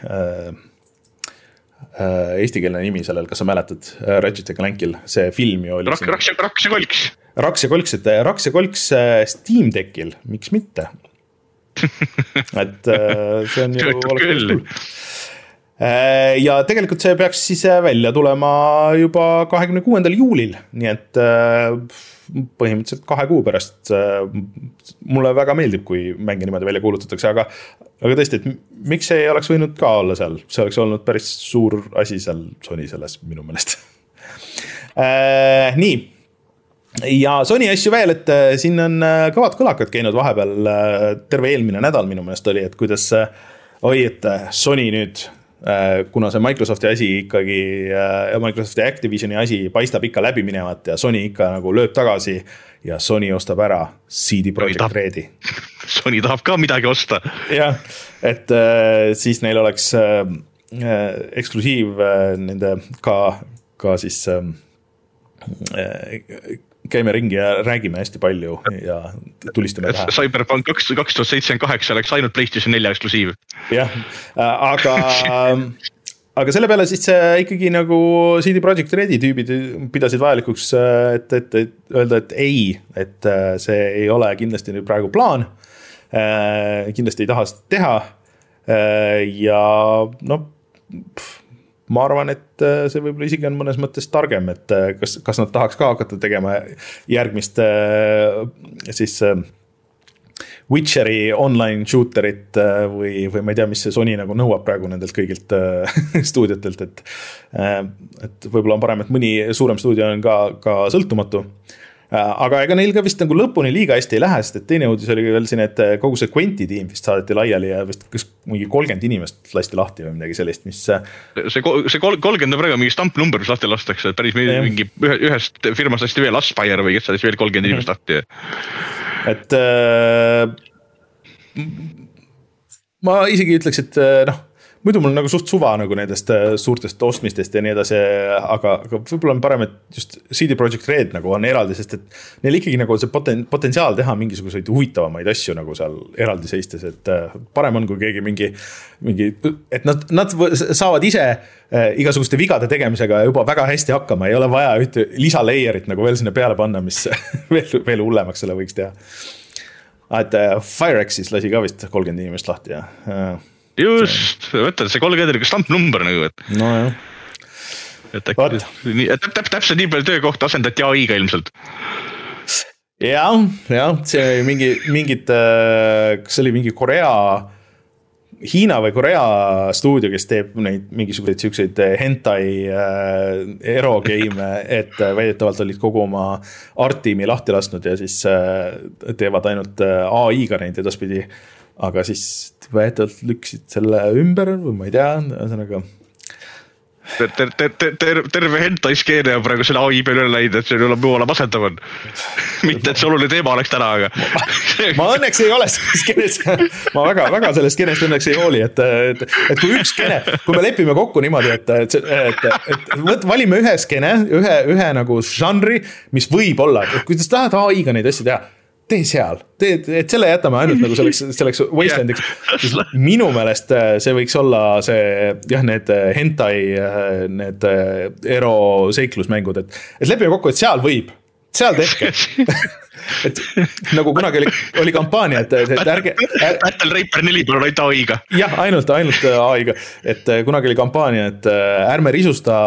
Eestikeelne nimi sellel, kas sa mäletad, Ratchet ja Clankil, see film ju oli. Raks, Raks ja, Raks ja Kolks. Raks ja Kolks, et Raks ja Kolks Steam Deckil, miks mitte [laughs] et äh, see on ju. küll äh, ja tegelikult see peaks siis äh, välja tulema juba kahekümne kuuendal juulil, nii et põhimõtteliselt kahe kuu pärast. mulle väga meeldib, kui mänge niimoodi välja kuulutatakse, aga, aga tõesti, et miks see ei oleks võinud ka olla seal, see oleks olnud päris suur asi seal Sony selles minu meelest [laughs] nii ja Sony asju veel, et äh, siin on äh, kõvad kõlakad käinud vahepeal, äh, terve eelmine nädal minu meelest oli, et kuidas. oi, et Sony nüüd, kuna see Microsofti asi ikkagi, Microsofti Activisioni asi paistab ikka läbi minevat ja Sony ikka nagu lööb tagasi. ja Sony ostab ära CD Projekt Redi. Sony tahab ka midagi osta. jah, et siis neil oleks eksklusiiv nende ka, ka siis käime ringi ja räägime hästi palju ja tulistame pähe. Cyberpunk kaks, kaks tuhat seitsekümmend kaheksa oleks ainult PlayStation nelja eksklusiiv. jah, aga aga selle peale siis ikkagi nagu CD Projekt Redi tüübid pidasid vajalikuks, et, et, et öelda, et ei, et see ei ole kindlasti nüüd praegu plaan. kindlasti ei taha seda teha. ja noh ma arvan, et äh, see võib-olla isegi on mõnes mõttes targem, et äh, kas, kas nad tahaks ka hakata tegema järgmist äh, siis. Witcheri online shooter'it või, või ma ei tea, mis see Sony nagu nõuab praegu nendelt kõigilt [laughs] stuudiotelt, et. et võib-olla on parem, et mõni suurem stuudio on ka, ka sõltumatu aga ega neil ka vist nagu lõpuni liiga hästi ei lähe, sest et teine uudis oli veel siin, et äh, kogu see Quenti tiim vist saadeti laiali ja vist kas mingi kolmkümmend inimest lasti lahti või midagi sellist, mis. Äh, see, see kolmkümmend on praegu mingi stampnumber, mis lahti lastakse, et päris ja. mingi ühe, ühest firmast lasti veel Aspire või kes lasti veel kolmkümmend inimest lahti. et äh, ma isegi ütleks, et noh muidu mul nagu suht suva nagu nendest äh, suurtest ostmistest ja nii edasi, aga, aga võib-olla on parem, et just CD Projekt Red nagu on eraldi, sest et. Neil ikkagi nagu see poten-, potentsiaal teha mingisuguseid huvitavamaid asju nagu seal eraldi seistes, et äh, parem on, kui keegi mingi. mingi, et nad, nad saavad ise äh, igasuguste vigade tegemisega juba väga hästi hakkama, ei ole vaja ühte lisalayer'it nagu veel sinna peale panna, mis [laughs] veel, veel hullemaks selle võiks teha. et Firexis lasi ka vist kolmkümmend inimest lahti ja just, mõtle see kolmkümmend oli ka stampnumber nagu, et. nojah. et äkki, nii, täpselt, täpselt nii palju töökohta asendati ai-ga ilmselt jah, jah, see oli mingi, mingid, äh, kas see oli mingi Korea, Hiina või Korea stuudio, kes teeb neid mingisuguseid siukseid äh, hentai äh, ero game'e, et äh, väidetavalt olid kogu oma art tiimi lahti lasknud ja siis äh, teevad ainult äh, ai-ga neid edaspidi aga siis väidetavalt lükkasid selle ümber või ma ei tea, ühesõnaga ter-, ter-, ter-, ter-, ter-, terve hentai skeene on praegu selle ai peale üle läinud, et see jumala jumala masendav on. [laughs] mitte, et see oluline teema oleks täna, aga ma õnneks ei ole selles skeenes, ma väga, väga sellest skeenest õnneks ei hooli, et, et, et kui üks skeene, kui me lepime kokku niimoodi, et, et, et, et võt-, valime ühe skeene, ühe, ühe nagu žanri, mis võib olla, et kui sa tahad ai-ga neid asju teha tee seal, tee, et selle jätame ainult nagu selleks, selleks [laughs] wasteland'iks. Yeah.. minu meelest äh, see võiks olla see jah, need äh, hentai, äh, need ero seiklusmängud, et, et lepime kokku, et seal võib, seal tehke. [laughs] Et nagu kunagi oli, oli kampaania, et, et ärge är.... Battle Raper neli palun ainult ai-ga. jah, ainult, ainult ai-ga, et kunagi oli kampaania, et ärme risusta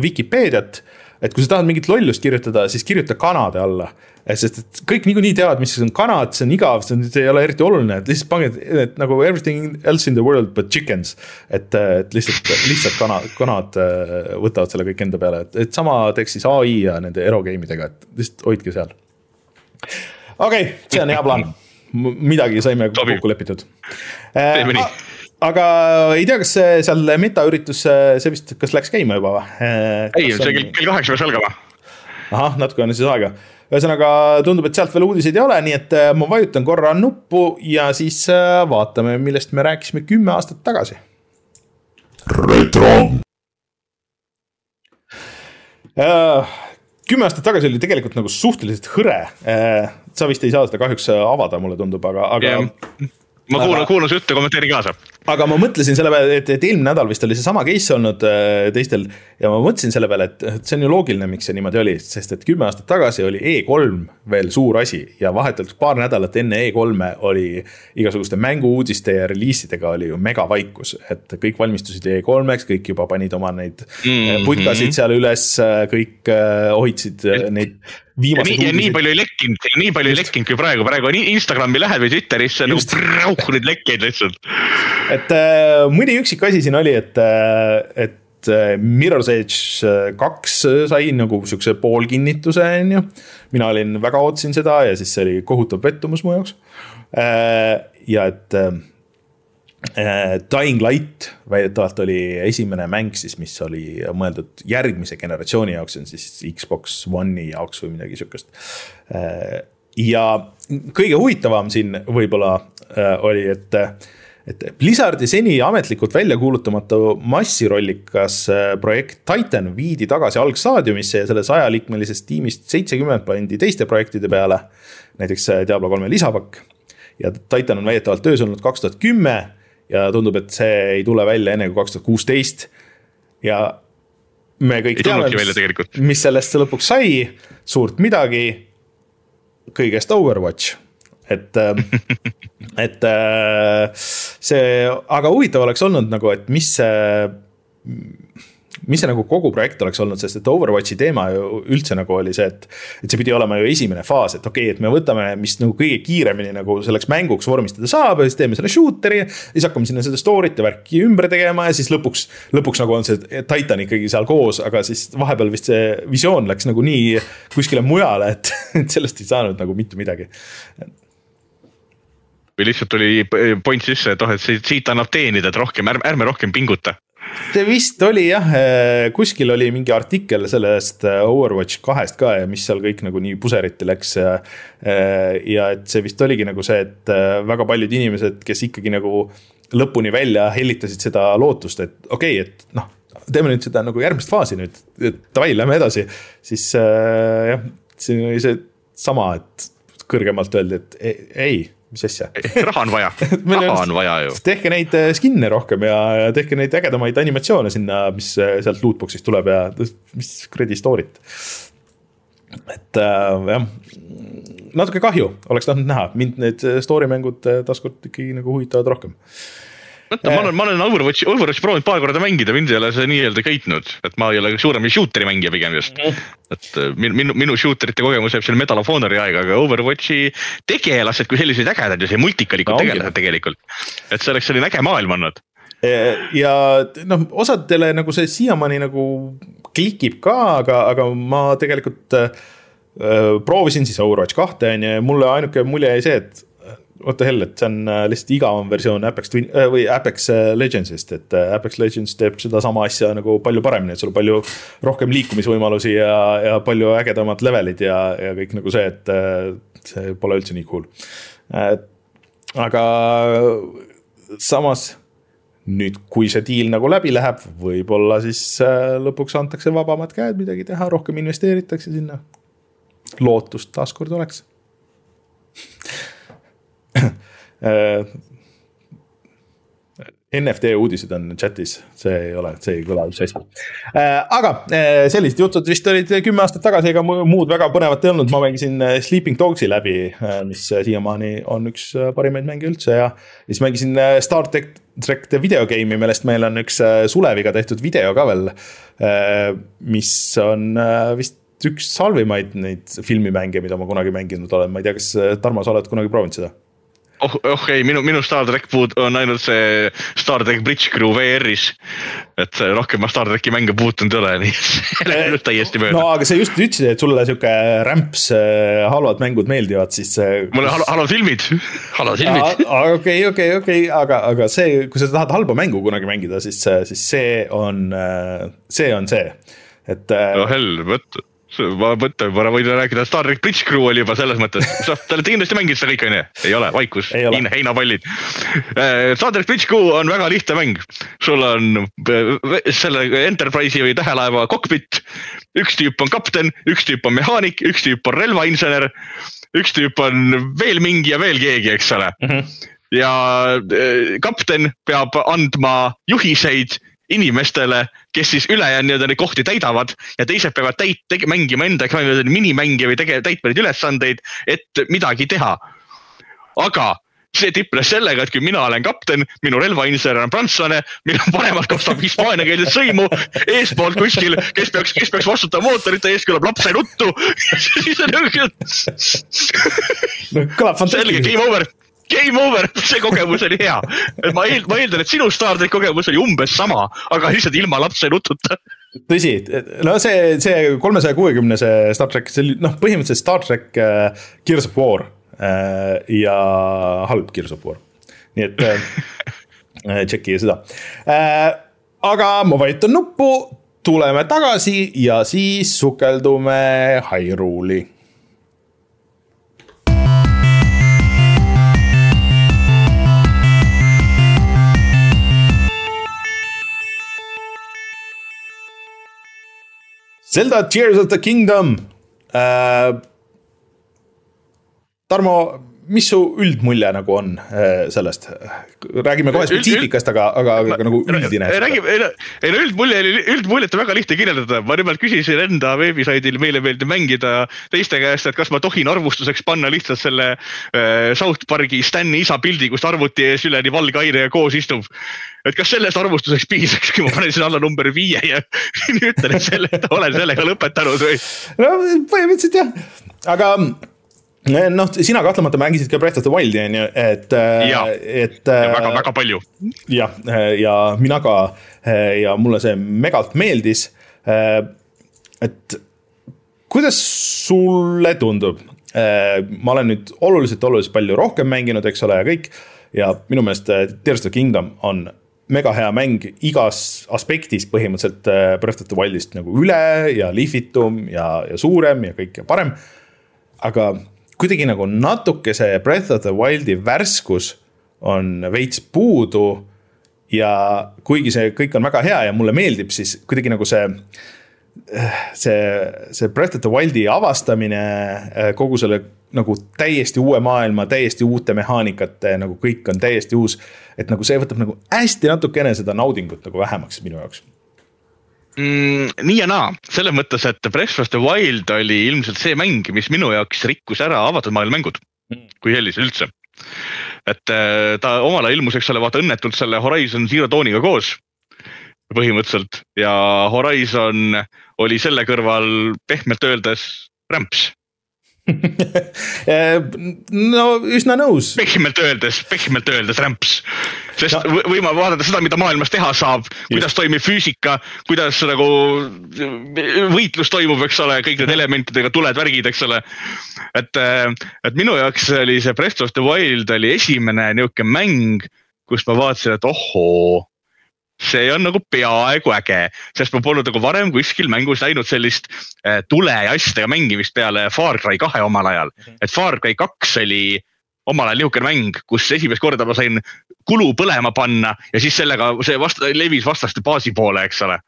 Vikipeediat et kui sa tahad mingit lollust kirjutada, siis kirjuta kanade alla. sest et kõik niikuinii teavad, mis on kanad, see on igav, see on, see ei ole eriti oluline, et lihtsalt pange, et nagu everything else in the world but chickens. et, et lihtsalt, lihtsalt kana, kanad äh, võtavad selle kõik enda peale, et, et sama teeks siis ai ja nende erogame idega, et lihtsalt hoidke seal. okei okay,, see on hea plaan, midagi saime kokku lepitud. teeme nii äh, aga ei tea, kas seal meta üritus, see vist, kas läks käima juba või? ei, see kell, kell kaheksa peaks algama. ahah, natuke on siis aega. ühesõnaga tundub, et sealt veel uudiseid ei ole, nii et äh, ma vajutan korra nuppu ja siis äh, vaatame, millest me rääkisime kümme aastat tagasi. retro uh, kümme aastat tagasi oli tegelikult nagu suhteliselt hõre. sa vist ei saa seda kahjuks avada, mulle tundub, aga, aga yeah ma kuulan, kuulan su juttu kommenteerin kaasa. aga ma mõtlesin selle peale, et, et eelmine nädal vist oli seesama case olnud äh, teistel. ja ma mõtlesin selle peale, et, et see on ju loogiline, miks see niimoodi oli, sest et kümme aastat tagasi oli E3 veel suur asi. ja vahetult paar nädalat enne E3-e oli igasuguste mängu-uudiste ja reliisidega oli ju megavaikus. et kõik valmistusid E3-eks, kõik juba panid oma neid mm -hmm. putkasid seal üles, kõik äh, hoidsid äh, neid viimased ja nii, uudised. nii palju ei lekkinud, nii palju ei lekkinud kui praegu, praegu Instagrami lähed või Twitterisse nagu prauh neid lekkeid lihtsalt. et äh, mõni üksik asi siin oli, et äh,, et äh, Mirror's Edge äh, kaks sai nagu siukse poolkinnituse, on ju. mina olin, väga ootasin seda ja siis see oli kohutav pettumus mu jaoks ja et Dying Light väidetavalt oli esimene mäng siis, mis oli mõeldud järgmise generatsiooni jaoks, see on siis Xbox One'i jaoks või midagi sihukest. Äh, ja kõige huvitavam siin võib-olla äh, oli, et, et Blizzardi seni ametlikult välja kuulutamatu massirollikas projekt Titan viidi tagasi algstaadiumisse ja selle sajaliikmelisest tiimist seitsekümmend pandi teiste projektide peale. näiteks Diablo kolme lisapakk ja Titan on väidetavalt töös olnud kaks tuhat kümme ja tundub, et see ei tule välja enne kui kaks tuhat kuusteist. ja me kõik teame, mis, mis sellest lõpuks sai, suurt midagi. kõigest Overwatch, et ähm, [laughs] et äh, see, aga huvitav oleks olnud nagu, et mis see mis see nagu kogu projekt oleks olnud, sest et Overwatchi teema ju üldse nagu oli see, et. et see pidi olema ju esimene faas, et okei okay,, et me võtame, mis nagu kõige kiiremini nagu selleks mänguks vormistada saab ja siis teeme selle shooter'i. siis hakkame sinna seda story't ja värki ümber tegema ja siis lõpuks, lõpuks nagu on see Titan ikkagi seal koos, aga siis vahepeal vist see visioon läks nagu nii kuskile mujale, et, et sellest ei saanud nagu mitte midagi või lihtsalt tuli point sisse, et oh, et siit annab teenida, et rohkem, ärme, ärme rohkem pinguta see vist oli jah, eh, kuskil oli mingi artikkel sellest eh, Overwatch kahest ka ja mis seal kõik nagu nii puseriti läks. Eh, ja et see vist oligi nagu see, et väga paljud inimesed, kes ikkagi nagu lõpuni välja hellitasid seda lootust, et okei okay,, et noh, teeme nüüd seda nagu järgmist faasi nüüd, et davai, lähme edasi. siis jah, siin oli see sama, et kõrgemalt öeldi, et ei mis asja? [laughs] Raha on vaja. [laughs] Raha on vaja ju. tehke neid äh, skin'e rohkem ja, ja tehke neid ägedamaid animatsioone sinna, mis äh, sealt lootbox'ist tuleb ja mis kuradi story't. et äh, jah, natuke kahju, oleks tahtnud näha, mind need äh, story mängud taaskord ikkagi nagu huvitavad rohkem mõtle, ma olen, ma olen Overwatchi, Overwatchi proovinud paar korda mängida, mind ei ole see nii-öelda köitnud, et ma ei ole suurem shooter'i mängija pigem just. Mhm. et äh, minu, minu shooter'ite kogemus jääb seal Medal of Honori aega, aga Overwatchi tegelased kui sellised ägedad ja see multikalikud no, tegelased tegelikult. et see oleks selline äge maailm olnud e, ja noh, osadele nagu see siiamaani nagu klikib ka, aga, aga ma tegelikult äh, proovisin siis Overwatch kahte on ju ja mulle ainuke mulje jäi see, et what the hell, et see on äh, lihtsalt igavam versioon Apex Twin äh, või Apex äh, Legendsist, et Apex Legends teeb sedasama asja nagu palju paremini, et sul on palju rohkem liikumisvõimalusi ja, ja palju ägedamad levelid ja, ja kõik nagu see, et see pole üldse nii cool. aga samas nüüd, kui see deal nagu läbi läheb, võib-olla siis lõpuks antakse vabamad käed midagi teha, rohkem investeeritakse sinna. lootust taaskord oleks NFT uudised on chat'is, see ei ole, see ei kõla üldse hästi äh,. aga äh, sellised jutud vist olid kümme aastat tagasi, ega muud väga põnevat ei olnud, ma mängisin äh, Sleeping Dogs'i läbi äh,, mis siiamaani on üks äh, parimaid mänge üldse ja. siis mängisin äh, Star Trek, Trek The Video Game'i, millest meil on üks äh, Suleviga tehtud video ka veel äh,. mis on äh, vist üks halvimaid neid filmimänge, mida ma kunagi mänginud olen, ma ei tea, kas äh, Tarmo, sa oled kunagi proovinud seda? Oh, oh ei, minu, minu Star track puud on ainult see Star track Bridge Crew VR-is. et rohkem ma Star tracki mänge puutunud ei ole, nii et [laughs] see läheb nüüd täiesti mööda. no aga sa just ütlesid, et sulle sihuke rämps äh, halvad mängud meeldivad, siis. mulle hal halvad filmid, halvad filmid. [laughs] okei, okei, okei, aga, aga see, kui sa tahad halba mängu kunagi mängida, siis, siis see on, äh, see on see, et. no hell, vot ma mõtlen, ma võin rääkida, Star track Bridge Crew oli juba selles mõttes, noh, te olete kindlasti mänginud seda kõike, onju. ei ole, vaikus, heina, heinapallid. Äh, Star track Bridge Crew on väga lihtne mäng. sul on äh, selle Enterprise'i või tähelaeva kokpit. üks tüüp on kapten, üks tüüp on mehaanik, üks tüüp on relvainsener. üks tüüp on veel mingi ja veel keegi, eks ole mm. -hmm. ja äh, kapten peab andma juhiseid inimestele, kes siis ülejäänud nii-öelda neid kohti täidavad ja teised peavad täit-, mängima enda minimänge või tege-, täitma neid ülesandeid, et midagi teha. aga see tipnes sellega, et kui mina olen kapten, minu relvainsener on prantslane, minu vanemad kostab hispaaniakeelset sõimu eespoolt kuskil, kes peaks, kes peaks vastutama mootorite eest, kõlab lapse nuttu [laughs] siis on niisugune. selge, game over game over, [laughs] see kogemus oli hea. ma eel-, ma eeldan, et sinu Star track kogemus oli umbes sama, aga lihtsalt ilma lapse nututa. tõsi, no see, see kolmesaja kuuekümnese Star track, see oli noh, põhimõtteliselt Star track uh, Gears of War uh, ja halb Gears of War. nii et [laughs] uh, tšekkige seda aga ma vajutan nuppu, tuleme tagasi ja siis sukeldume Hyrule'i Zelda Tears of the Kingdom äh,. Tarmo, mis su üldmulje nagu on äh, sellest? räägime kohe spetsiifikast, aga, aga, aga nagu üldine. räägime, ei no, ei no üldmulje üldmuljet on väga lihtne kirjeldada, ma nimelt küsisin enda veebisaidil, meile meeldib mängida teiste käest, et kas ma tohin arvustuseks panna lihtsalt selle äh, South Park'i Stani isa pildi, kus ta arvuti ees üleni valge aine ja koos istub et kas sellest arvustuseks piisaks, kui ma panen sinna alla number viie ja [laughs] ütlen, et selle, olen sellega lõpetanud või? no põhimõtteliselt jah, aga noh, sina kahtlemata mängisid ka Breath of the Wildi on ju, et, eh, et. eh, palju. jah, ja mina ka ja mulle see megalt meeldis. et kuidas sulle tundub? ma olen nüüd oluliselt, oluliselt palju rohkem mänginud, eks ole, ja kõik ja minu meelest Tears of the Kingdom on mega hea mäng igas aspektis põhimõtteliselt Breath of the Wildist nagu üle ja lihvitum ja, ja suurem ja kõik ja parem. aga kuidagi nagu natuke see Breath of the Wildi värskus on veits puudu. ja kuigi see kõik on väga hea ja mulle meeldib, siis kuidagi nagu see see, see Breath of the Wildi avastamine, äh, kogu selle nagu täiesti uue maailma, täiesti uute mehaanikate, nagu kõik on täiesti uus. et nagu see võtab nagu hästi natukene seda naudingut nagu vähemaks minu jaoks mm,? nii ja naa, selles mõttes, et Breath of the Wild oli ilmselt see mäng, mis minu jaoks rikkus ära avatud maailma mängud mm. kui sellise üldse. et äh, ta omal ajal ilmus, eks ole, vaata õnnetult selle Horizon Zero Dawniga koos põhimõtteliselt ja Horizon oli selle kõrval pehmelt öeldes rämps [laughs] no üsna nõus. pehmelt öeldes, pehmelt öeldes rämps. Sest no. võime vaadata seda, mida maailmas teha saab, kuidas Just. toimib füüsika, kuidas nagu võitlus toimub, eks ole, kõik need elementidega, tuled, värgid, eks ole. et, et minu jaoks oli see Breath of the Wild oli esimene nihuke mäng, kus ma vaatasin, et ohoo see on nagu peaaegu äge, sest ma polnud nagu varem kuskil mängus näinud sellist äh, tule ja asjadega mängimist peale Far Cry kahe omal ajal. Mhm. et Far Cry kaks oli omal ajal niisugune mäng, kus esimest korda ma sain kulu põlema panna ja siis sellega see vast-, levis vastaste baasi poole, eks ole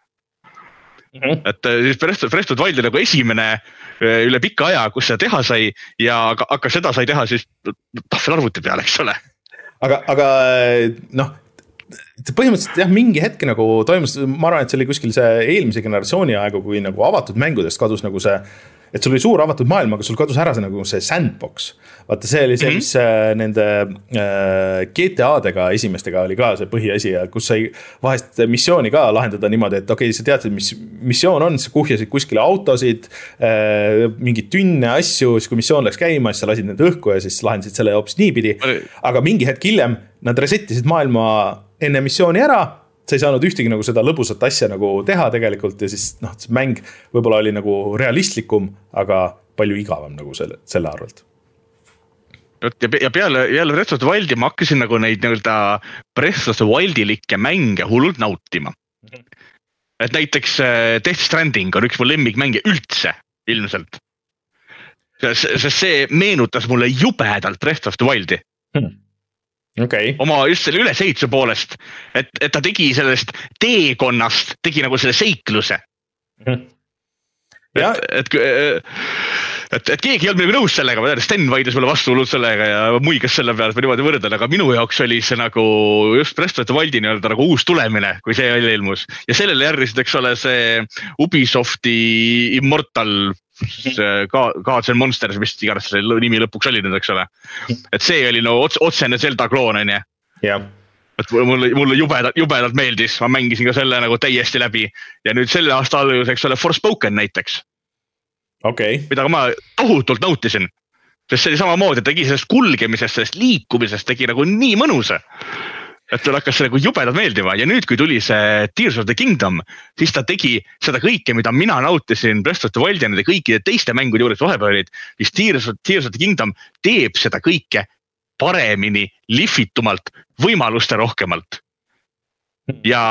Mm -hmm. et äh, siis of the Wild oli nagu esimene äh, üle pika aja, kus seda teha sai ja aga, aga seda sai teha siis tahvelarvuti peal, eks ole. aga, aga noh, põhimõtteliselt jah, mingi hetk nagu toimus, ma arvan, et see oli kuskil see eelmise generatsiooni aegu, kui nagu avatud mängudest kadus nagu see et sul oli suur avatud maailm, aga sul kadus ära see nagu see sandbox. vaata, see oli see, mhm. mis mm -hmm. nende äh, GTA-dega esimestega oli ka see põhiasi ja kus sai vahest missiooni ka lahendada niimoodi, et okei okay,, sa teadsid, mis missioon on, sa kuhjasid kuskile autosid äh,. mingeid tünne, asju, siis kui missioon läks käima, siis sa lasid need õhku ja siis lahendasid selle hoopis niipidi. aga mingi hetk hiljem nad reset isid maailma enne missiooni ära sa ei saanud ühtegi nagu seda lõbusat asja nagu teha tegelikult ja siis noh, mäng võib-olla oli nagu realistlikum, aga palju igavam nagu selle, selle arvelt ja, ja peale, peale Breath of the Wildi ma hakkasin nagu neid nii-öelda Breath of the Wildilikke mänge hullult nautima mm. -hmm. et näiteks äh, Death Stranding on üks mu lemmikmänge üldse, ilmselt. sest see meenutas mulle jubedalt Breath of the Wildi hmm okay.. oma just selle ülesehituse poolest, et, et ta tegi sellest teekonnast, tegi nagu selle seikluse mm. -hmm. et, et, et, et keegi ei olnud minuga nõus sellega, ma tean, Sten vaidles mulle vastu hullult sellega ja muigas selle peale, et ma niimoodi võrdlen, aga minu jaoks oli see nagu just the Wildi nii-öelda nagu uus tulemine, kui see välja ilmus. ja sellele järgnesid, eks ole, see Ubisofti Immortal ka, Gods and Monsters, mis iganes selle nimi lõpuks oli nüüd, eks ole. et see oli no ots, otsene Zelda kloon, on ju. et mulle, mulle jubedalt, jubedalt meeldis, ma mängisin ka selle nagu täiesti läbi ja nüüd selle aasta alguses, eks ole, Forspoken näiteks. Okay. mida ma tohutult nautisin, sest see oli samamoodi, tegi sellest kulgemisest, sellest liikumisest tegi nagu nii mõnusa et talle hakkas see nagu jubedalt meeldima ja nüüd, kui tuli see Tears of the Kingdom, siis ta tegi seda kõike, mida mina nautisin Breath of the Wild ja nende kõikide teiste mängude juures vahepeal olid. siis Tears of, Tears of the Kingdom teeb seda kõike paremini, lihvitumalt, võimaluste rohkemalt. ja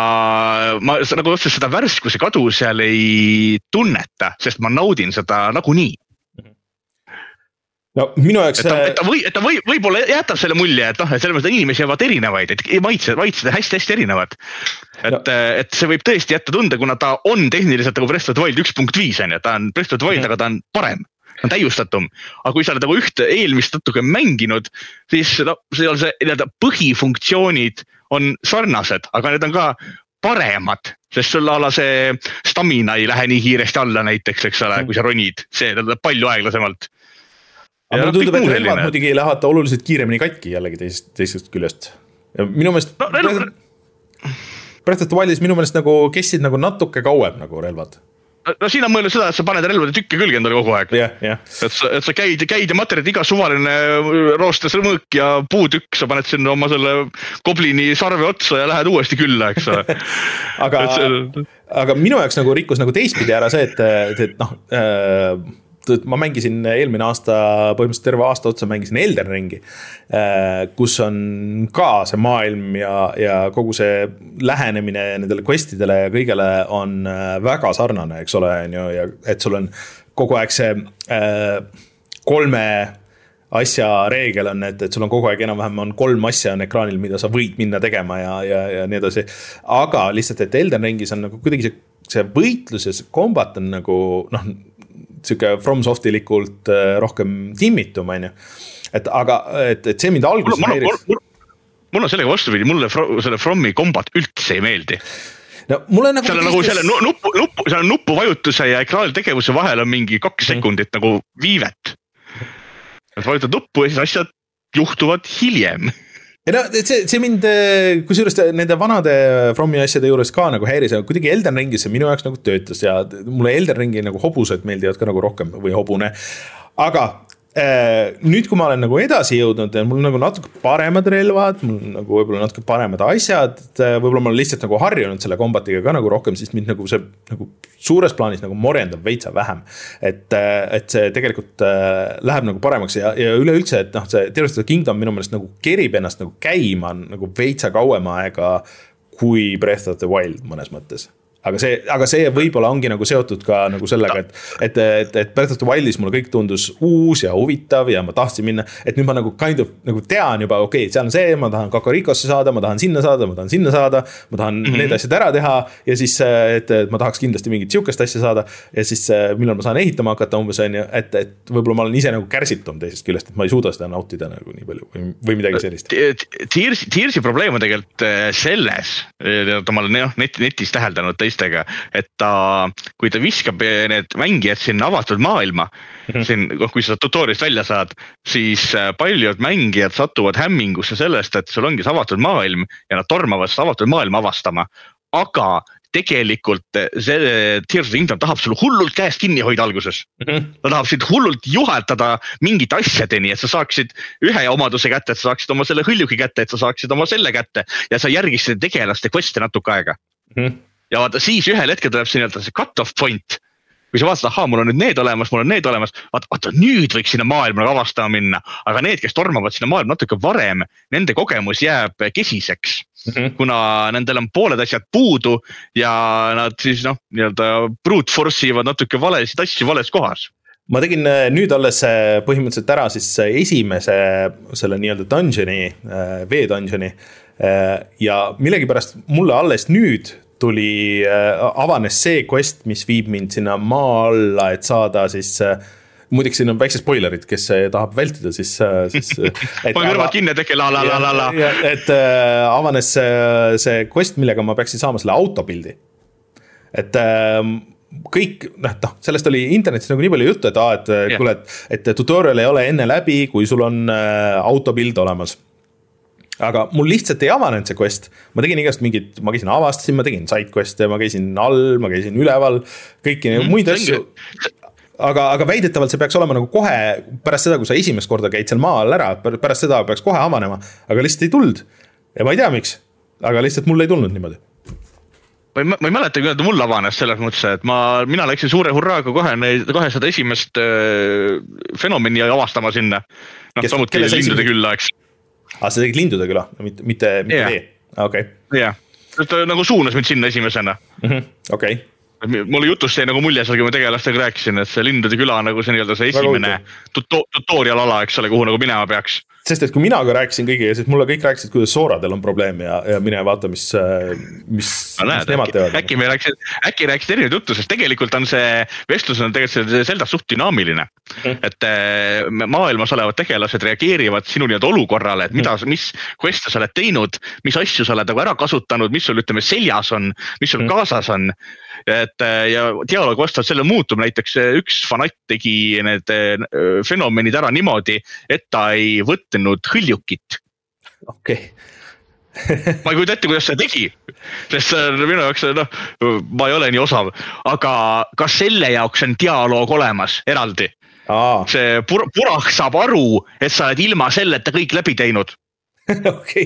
ma nagu otseselt seda värskuse kadu seal ei tunneta, sest ma naudin seda nagunii no minu jaoks. et ta, et ta või, et ta või, võib-olla jätab selle mulje, et noh, et selles mõttes inimesi on vaata erinevaid, et maitsed, maitsed on hästi-hästi erinevad. et no., et see võib tõesti jätta tunde, kuna ta on tehniliselt nagu Breath of the Wild üks punkt viis on ju, ta on Breath of the Wild -hmm. aga ta on parem on täiustatum, aga kui sa oled nagu ühte eelmist natuke mänginud, siis no seal see nii-öelda põhifunktsioonid on sarnased, aga need on ka paremad, sest sul a la see stamina ei lähe nii kiiresti alla näiteks, eks ole, kui sa ronid, see tuleb palju aeglasemalt aga mulle tundub, et relvad muidugi lähevad oluliselt kiiremini katki jällegi teisest, teisest küljest. minu meelest no,. Relv... Breath of the Wildis minu meelest nagu kestsid nagu natuke kauem nagu relvad no siin on mõeldud seda, et sa paned relvade tükke külge endale kogu aeg yeah,. Yeah. et sa, et sa käid, käid ja materjalid, iga suvaline roostes mõõk ja puutükk, sa paned sinna oma selle goblini sarve otsa ja lähed uuesti külla, eks ole [laughs] aga see... aga minu jaoks nagu rikkus nagu teistpidi ära see, et, et, et noh äh, et ma mängisin eelmine aasta, põhimõtteliselt terve aasta otsa mängisin Elden Ringi. Äh, kus on ka see maailm ja, ja kogu see lähenemine nendele quest idele ja kõigele on äh, väga sarnane, eks ole, on ju, ja et sul on kogu aeg see äh, kolme asja reegel on, et, et sul on kogu aeg enam-vähem on kolm asja on ekraanil, mida sa võid minna tegema ja, ja, ja nii edasi. aga lihtsalt, et Elden Ringis on nagu kuidagi see, see võitlus ja see kombat on nagu noh sihuke FromSoftilikult äh, rohkem timmitum, on ju. et aga, et, et see mind alguses häiris. mul on sellega vastupidi, mulle selle Fromi kombat üldse ei meeldi no mulle nagu. seal on nagu selle nupu, nupu, seal on nupuvajutuse ja ekraani tegevuse vahel on mingi kaks sekundit mm. nagu viivet. et vajutad nuppu ja siis asjad juhtuvad hiljem ei no see, see mind, kusjuures nende vanade Fromi asjade juures ka nagu häiris, aga kuidagi Elden Ringis see minu jaoks nagu töötas ja mulle Elden Ringi nagu hobused meeldivad ka nagu rohkem või hobune. aga Äh, nüüd, kui ma olen nagu edasi jõudnud, mul nagu natuke paremad relvad, mul nagu võib-olla natuke paremad asjad. Äh, võib-olla ma olen lihtsalt nagu harjunud selle kombatiga ka nagu rohkem, siis mind nagu see nagu suures plaanis nagu morjendab veitsa vähem. et, äh, et see tegelikult läheb nagu paremaks ja, ja üleüldse, et noh, see Tears of the Kingdom minu meelest nagu kerib ennast nagu käima nagu veitsa kauem aega kui Breath of the Wild mõnes mõttes aga see, aga see võib-olla ongi nagu seotud ka nagu sellega, et, et, et, et Breath of the Wildis mulle kõik tundus uus ja huvitav ja ma tahtsin minna. et nüüd ma nagu kind of nagu tean juba, okei okay,, seal on see, ma tahan Kakarikosse saada, ma tahan sinna saada, ma tahan sinna saada. ma tahan mm -hmm. need asjad ära teha ja siis, et, et ma tahaks kindlasti mingit sihukest asja saada. ja siis millal ma saan ehitama hakata umbes on ju, et, et võib-olla ma olen ise nagu kärsitum teisest küljest, et ma ei suuda seda nautida nagu nii palju või, või midagi sellist. Tears'i, Tears'i probleem on tegelikult selles, ma olen jah net, netis täheldanud teistega, et ta, kui ta viskab need mängijad sinna avatud maailma mm, -hmm. siin, noh, kui sa tutorial'ist välja saad, siis äh, paljud mängijad satuvad hämmingusse sellest, et sul ongi see avatud maailm ja nad tormavad seda avatud maailma avastama. aga tegelikult see Tears of the Kingdom tahab sul hullult käest kinni hoida alguses mm. -hmm. ta tahab sind hullult juhatada mingite asjadeni, et sa saaksid ühe omaduse kätte, et sa saaksid oma selle hõljuki kätte, et sa saaksid oma selle kätte ja sa järgiksid tegelaste quest'e natuke aega mm. -hmm ja vaata siis ühel hetkel tuleb see nii-öelda see cut-off point. kui sa vaatad, ahaa, mul on nüüd need olemas, mul on need olemas, vaata, vaata nüüd võiks sinna maailma nagu avastama minna. aga need, kes tormavad sinna maailma natuke varem, nende kogemus jääb kesiseks mm. -hmm. kuna nendel on pooled asjad puudu ja nad siis noh, nii-öelda brute force ivad natuke valesid asju vales kohas ma tegin äh, nüüd alles äh, põhimõtteliselt ära siis äh, esimese selle nii-öelda dungeon'i, vee dungeon'i. ja millegipärast mulle alles nüüd tuli, äh, avanes see quest, mis viib mind sinna maa alla, et saada siis äh, muideks siin on väiksed spoilerid, kes tahab vältida, siis, äh, siis. [laughs] pane kõrvad kinni, tehke la la la la la. et äh, avanes see, see quest, millega ma peaksin saama selle autopildi. et äh, kõik noh, noh, sellest oli internetis nagu nii palju juttu, et aa, et kuule, et, et tutorial ei ole enne läbi, kui sul on äh, autopild olemas aga mul lihtsalt ei avanenud see quest, ma tegin igast mingit, ma käisin avastasin, ma tegin side quest'e, ma käisin all, ma käisin üleval, kõiki mm, muid asju. aga, aga väidetavalt see peaks olema nagu kohe pärast seda, kui sa esimest korda käid seal maa all ära, pärast seda peaks kohe avanema, aga lihtsalt ei tulnud. ja ma ei tea, miks, aga lihtsalt mul ei tulnud niimoodi. Ma ei, ma ei mäleta, kuidas ta mul avanes selles mõttes, et ma, mina läksin suure hurraaga kohe neid, kohe seda esimest äh, fenomeni avastama sinna. noh, samuti lindude külla, eks aa, sa tegid lindude küla, mitte, mitte, mitte yeah. vee, okei okay.. jah yeah., ta nagu suunas mind sinna esimesena -hmm.. okei mulle jutust jäi nagu mulje seal, kui ma tegelastega rääkisin, et see lindude küla nagu see nii-öelda see esimene tuto tutorial ala, eks ole, kuhu nagu minema peaks. Sest et kui mina ka rääkisin kõigiga, siis mulle kõik rääkisid, kuidas Sooradel on probleem ja, ja mine vaata, mis, mis no,, mis nemad teevad. äkki me rääkisid, äkki rääkisid erinevat juttu, sest tegelikult on see vestlus on tegelikult see Zeldas suht dünaamiline. Mm. et äh, maailmas olevad tegelased reageerivad sinu nii-öelda olukorrale, et mida mm, mis quest'e sa oled teinud, mis asju sa oled nagu ära kasutanud, mis sul ütleme seljas on, mis sul mm kaasas on et ja dialoog vastavalt sellele muutub, näiteks äh, üks fanatt tegi need fenomenid ära niimoodi, et ta ei võtnud hõljukit. okei okay. [laughs] ma ei kujuta ette, kuidas seda tegi, sest see on minu jaoks noh, ma ei ole nii osav, aga ka selle jaoks on dialoog olemas eraldi. see pur-, purah saab aru, et sa oled ilma selleta kõik läbi teinud [laughs] okei,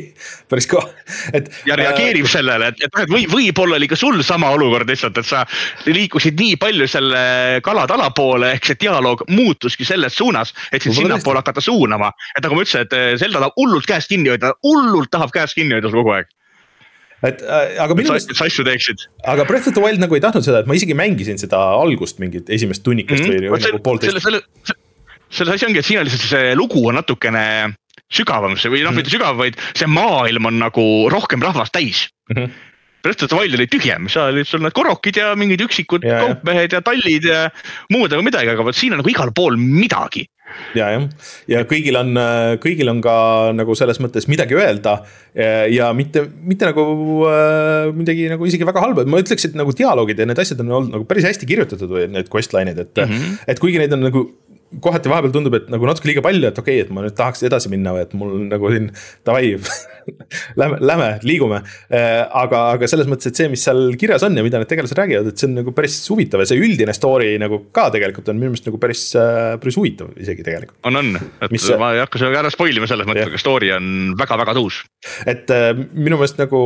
päris kõva, et. ja reageerib äh, sellele, et, et noh, et või võib-olla oli ka sul sama olukord lihtsalt, et sa liikusid nii palju selle kalatala poole, ehk see dialoog muutuski selles suunas, et sind sinnapoole hakata suunama. et nagu ma ütlesin, et eh, Zelda tahab hullult käest kinni hoida, hullult tahab käest kinni hoida kogu aeg et äh, aga minu meelest. sa asju teeksid. aga Breath of the Wild nagu ei tahtnud seda, et ma isegi mängisin seda algust mingit esimest tunnikest mm -hmm. või, või nagu poolteist. selle, selle, selles asi ongi, et siin on lihtsalt see lugu on natukene sügavam see või noh mitte sügav, vaid see maailm on nagu rohkem rahvast täis mm. -hmm. Breath of the Wild oli tühjem, seal olid sul need korokid ja mingid üksikud ja, kaupmehed ja tallid ja muud nagu midagi, aga vot siin on nagu igal pool midagi ja, jah, ja kõigil on, kõigil on ka nagu selles mõttes midagi öelda. ja mitte, mitte nagu äh, midagi nagu isegi väga halba, ma ütleks, et nagu dialoogid ja need asjad on olnud nagu päris hästi kirjutatud või need quest line'id, et mm. -hmm. et kuigi neid on nagu kohati vahepeal tundub, et nagu natuke liiga palju, et okei okay,, et ma nüüd tahaks edasi minna või et mul nagu siin davai [laughs] Lähme, lähme, liigume. Äh, aga, aga selles mõttes, et see, mis seal kirjas on ja mida need tegelased räägivad, et see on nagu päris huvitav ja see üldine story nagu ka tegelikult on minu meelest nagu päris, äh, päris huvitav isegi tegelikult. on, on, et mis, ma ei hakka seda ära spoil ima selles mõttes, aga story on väga-väga tuus. et äh, minu meelest nagu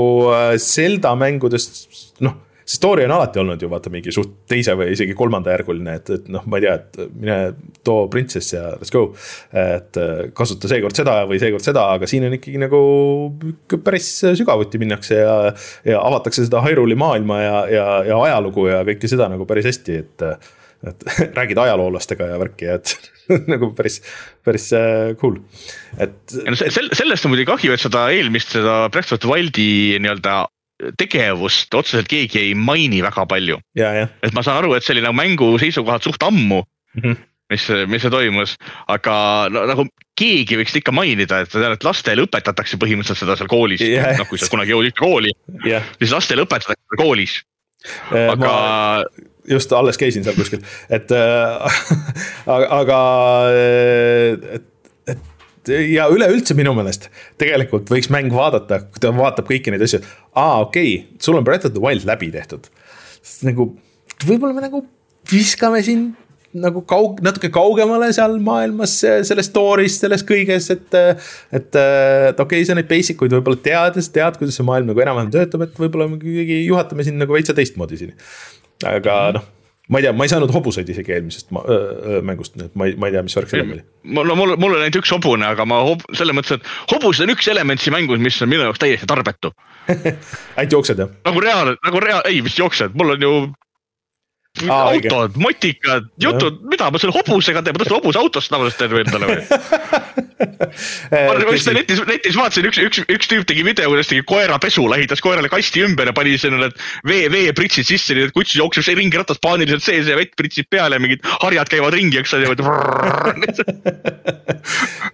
Zelda mängudest, noh see story on alati olnud ju vaata mingi suht teise või isegi kolmandajärguline, et, et noh, ma ei tea, et mine too printsess ja let's go. et kasuta seekord seda või seekord seda, aga siin on ikkagi nagu päris sügavuti minnakse ja. ja avatakse seda Hyrule maailma ja, ja, ja ajalugu ja kõike seda nagu päris hästi, et et [laughs] räägid ajaloolastega ja värki et [laughs] nagu päris, päris äh, cool, et. no sel-, sellest on muidugi kahju, et seda eelmist, seda Breath of the Wildi nii-öelda tegevust otseselt keegi ei maini väga palju. et ma saan aru, et see oli nagu mängu seisukohalt suht ammu mm. -hmm mis, mis see toimus, aga no, nagu keegi võiks ikka mainida, et, et lastele õpetatakse põhimõtteliselt seda seal koolis yeah., noh kui sa kunagi jõudsid kooli yeah., siis lastele õpetatakse koolis. Äh, aga ma just alles käisin seal kuskil, et äh, [laughs] aga, aga et, et ja üleüldse minu meelest tegelikult võiks mäng vaadata, kui ta vaatab kõiki neid asju. aa, okei okay,, sul on Breath of the Wild läbi tehtud. nagu võib-olla me nagu viskame siin nagu kaug-, natuke kaugemale seal maailmas sellest story'st, sellest kõigest, et. et, et okei okay,, sa neid basic uid võib-olla tead ja sa tead, kuidas see maailm nagu enam-vähem töötab, et võib-olla me kuidagi juhatame siin nagu veitsa teistmoodi siin aga mhm. noh ma ei tea, ma ei saanud hobuseid isegi eelmisest ma, öö, mängust, nii et ma ei, ma ei tea, mis värk sellega oli. no mul, mul on ainult üks hobune, aga ma hob, selles mõttes, et hobused on üks element siin mängus, mis on minu jaoks täiesti tarbetu [laughs] ainult jooksed jah? nagu reaal, nagu reaal, ei vist jooksed, mul on ju Aa, autod, motikad, jutud, mida ma selle hobusega teen, ma tõstan hobuse autost tavaliselt teen endale või [laughs] ma just netis, netis vaatasin, üks, üks, üks tüüp tegi video, kuidas tegi koerapesu, ehitas koerale kasti ümber ja pani sinna need vee, veepritsid sisse, nii et kuts jookseb ringi ratas paaniliselt sees ja vett pritsib peale, mingid harjad käivad ringi, eks ole.